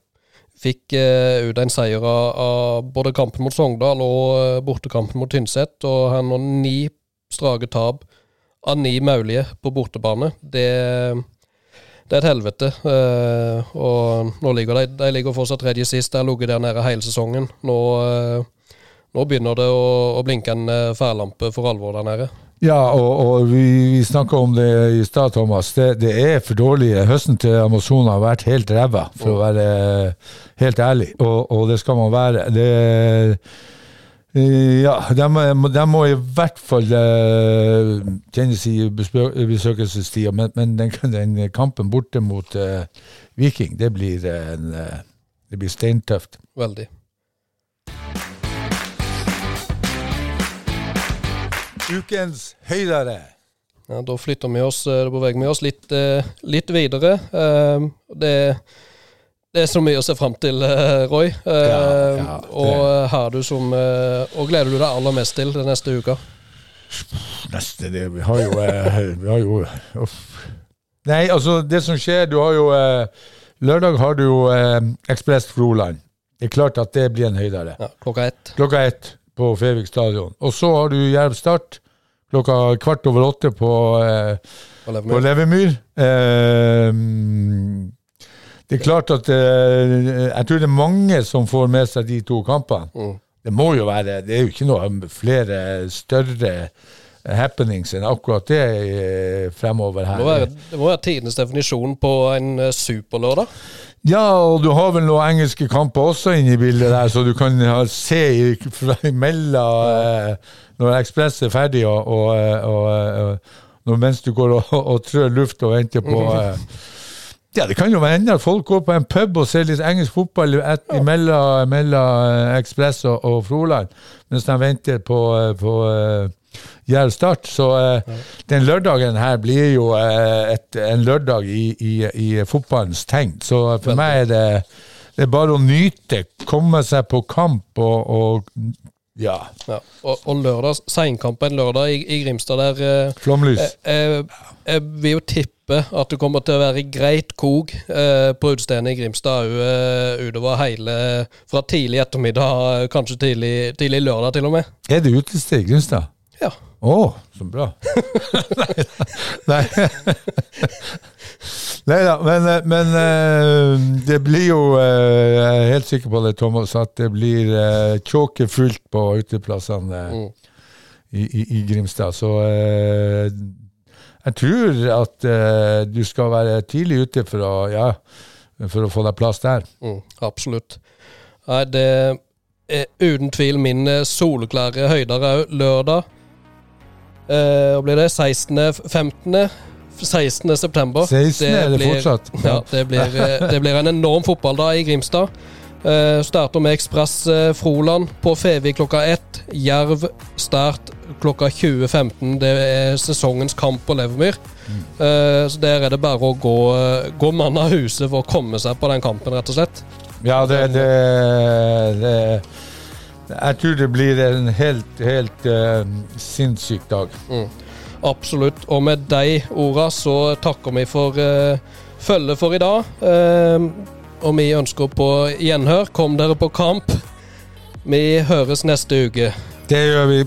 fikk eh, ut en seier av, både kampen mot Sogndal og eh, bortekampen mot Tynset. Og har nå ni strake tap av ni mulige på bortebane. Det, det er et helvete. Eh, og nå ligger de, de ligger fortsatt tredje sist. De har ligget der nede hele sesongen. Nå, eh, nå begynner det å, å blinke en eh, færlampe for alvor der nede. Ja, og, og vi, vi snakka om det i stad, Thomas. Det, det er for dårlig. Høsten til Amazon har vært helt ræva, for å være helt ærlig. Og, og det skal man være. Det ja, de, de må i hvert fall uh, kjennes i besøkelsestida, men, men den, (laughs) den kampen borte mot uh, Viking, det blir, en, uh, det blir steintøft. Veldig. Ukens høydere. Ja, da flytter vi oss, eh, da beveger vi oss litt, eh, litt videre. Eh, Det, det er så mye å se fram til, eh, Roy. Eh, Ja, ja, Og har du som eh, Og gleder du deg aller mest til den neste uka? Neste det, Vi har jo, eh, vi har jo. Nei, altså, det som skjer Du har jo eh, Lørdag har du jo eh, Ekspress Froland. Det er klart at det blir en høydere. Ja, klokka ett. Klokka ett på Fevik stadion. Og så har du Jerv Start klokka kvart over åtte på, på Og på Levemyr. Levermyr. Eh, det er klart at eh, Jeg tror det er mange som får med seg de to kampene. Mm. Det må jo være Det er jo ikke noe flere større happenings enn akkurat det eh, fremover Det her. må være, det må være tidenes definisjon på en eh, superlørdag. Ja, og du har vel noen engelske kamper også inne i bildet der, så du kan ha, se i, fra imellom eh, når Ekspress er ferdig, og, og, og, og, eh, når, mens du går og, og trør luft og venter på (laughs) eh, Ja, det kan jo hende at folk går på en pub og ser litt engelsk fotball et, mellom eh, Ekspress og, og Froland, mens de venter på, eh, på uh, Jerv Start. Så eh, den lørdagen her blir jo uh, et, en lørdag i, i, i fotballens tegn. Så for meg er det, det er bare å nyte, komme seg på kamp og, og ja, Ja. Og, og lørdag, seinkampen lørdag i, i Grimstad der eh, flomlys. Jeg, jeg vil jo tippe at det kommer til å være greit kok eh, på utestedet i Grimstad òg eh, utover hele Fra tidlig ettermiddag, eh, kanskje tidlig, tidlig lørdag til og med. Er det utested i Grimstad? Ja. Å, så bra. (laughs) Nei. Nei da, men, eh, men eh, det blir jo eh, Jeg er helt sikker på det, Thomas, at det blir tjåke tjåkefullt på uteplassene Mm. i, i, i Grimstad. Så jeg tror at du skal være tidlig ute for å, ja, for å få deg plass der. Mm, absolutt. Nei, det er uten tvil min soleklare høyder òg. Lørdag. Eh, og blir det? 16. 15. 16. september. 16. er det fortsatt. Ja, det blir, eh, det blir en enorm fotballdag i Grimstad. Uh, starter med Ekspress uh, Froland på Fevik klokka ett. Jerv start klokka 20.15. Det er sesongens kamp på Levermyr. Eh, så der er det bare å gå, gå mann av huset for å komme seg på den kampen, rett og slett. Ja, det, det, det Jeg tror det blir en helt, helt uh, sinnssyk dag. Absolutt. Og med de orda så takker vi for uh, følget for i dag. Uh, og vi ønsker på gjenhør. Kom dere på kamp. Vi høres neste uke. Det gjør vi.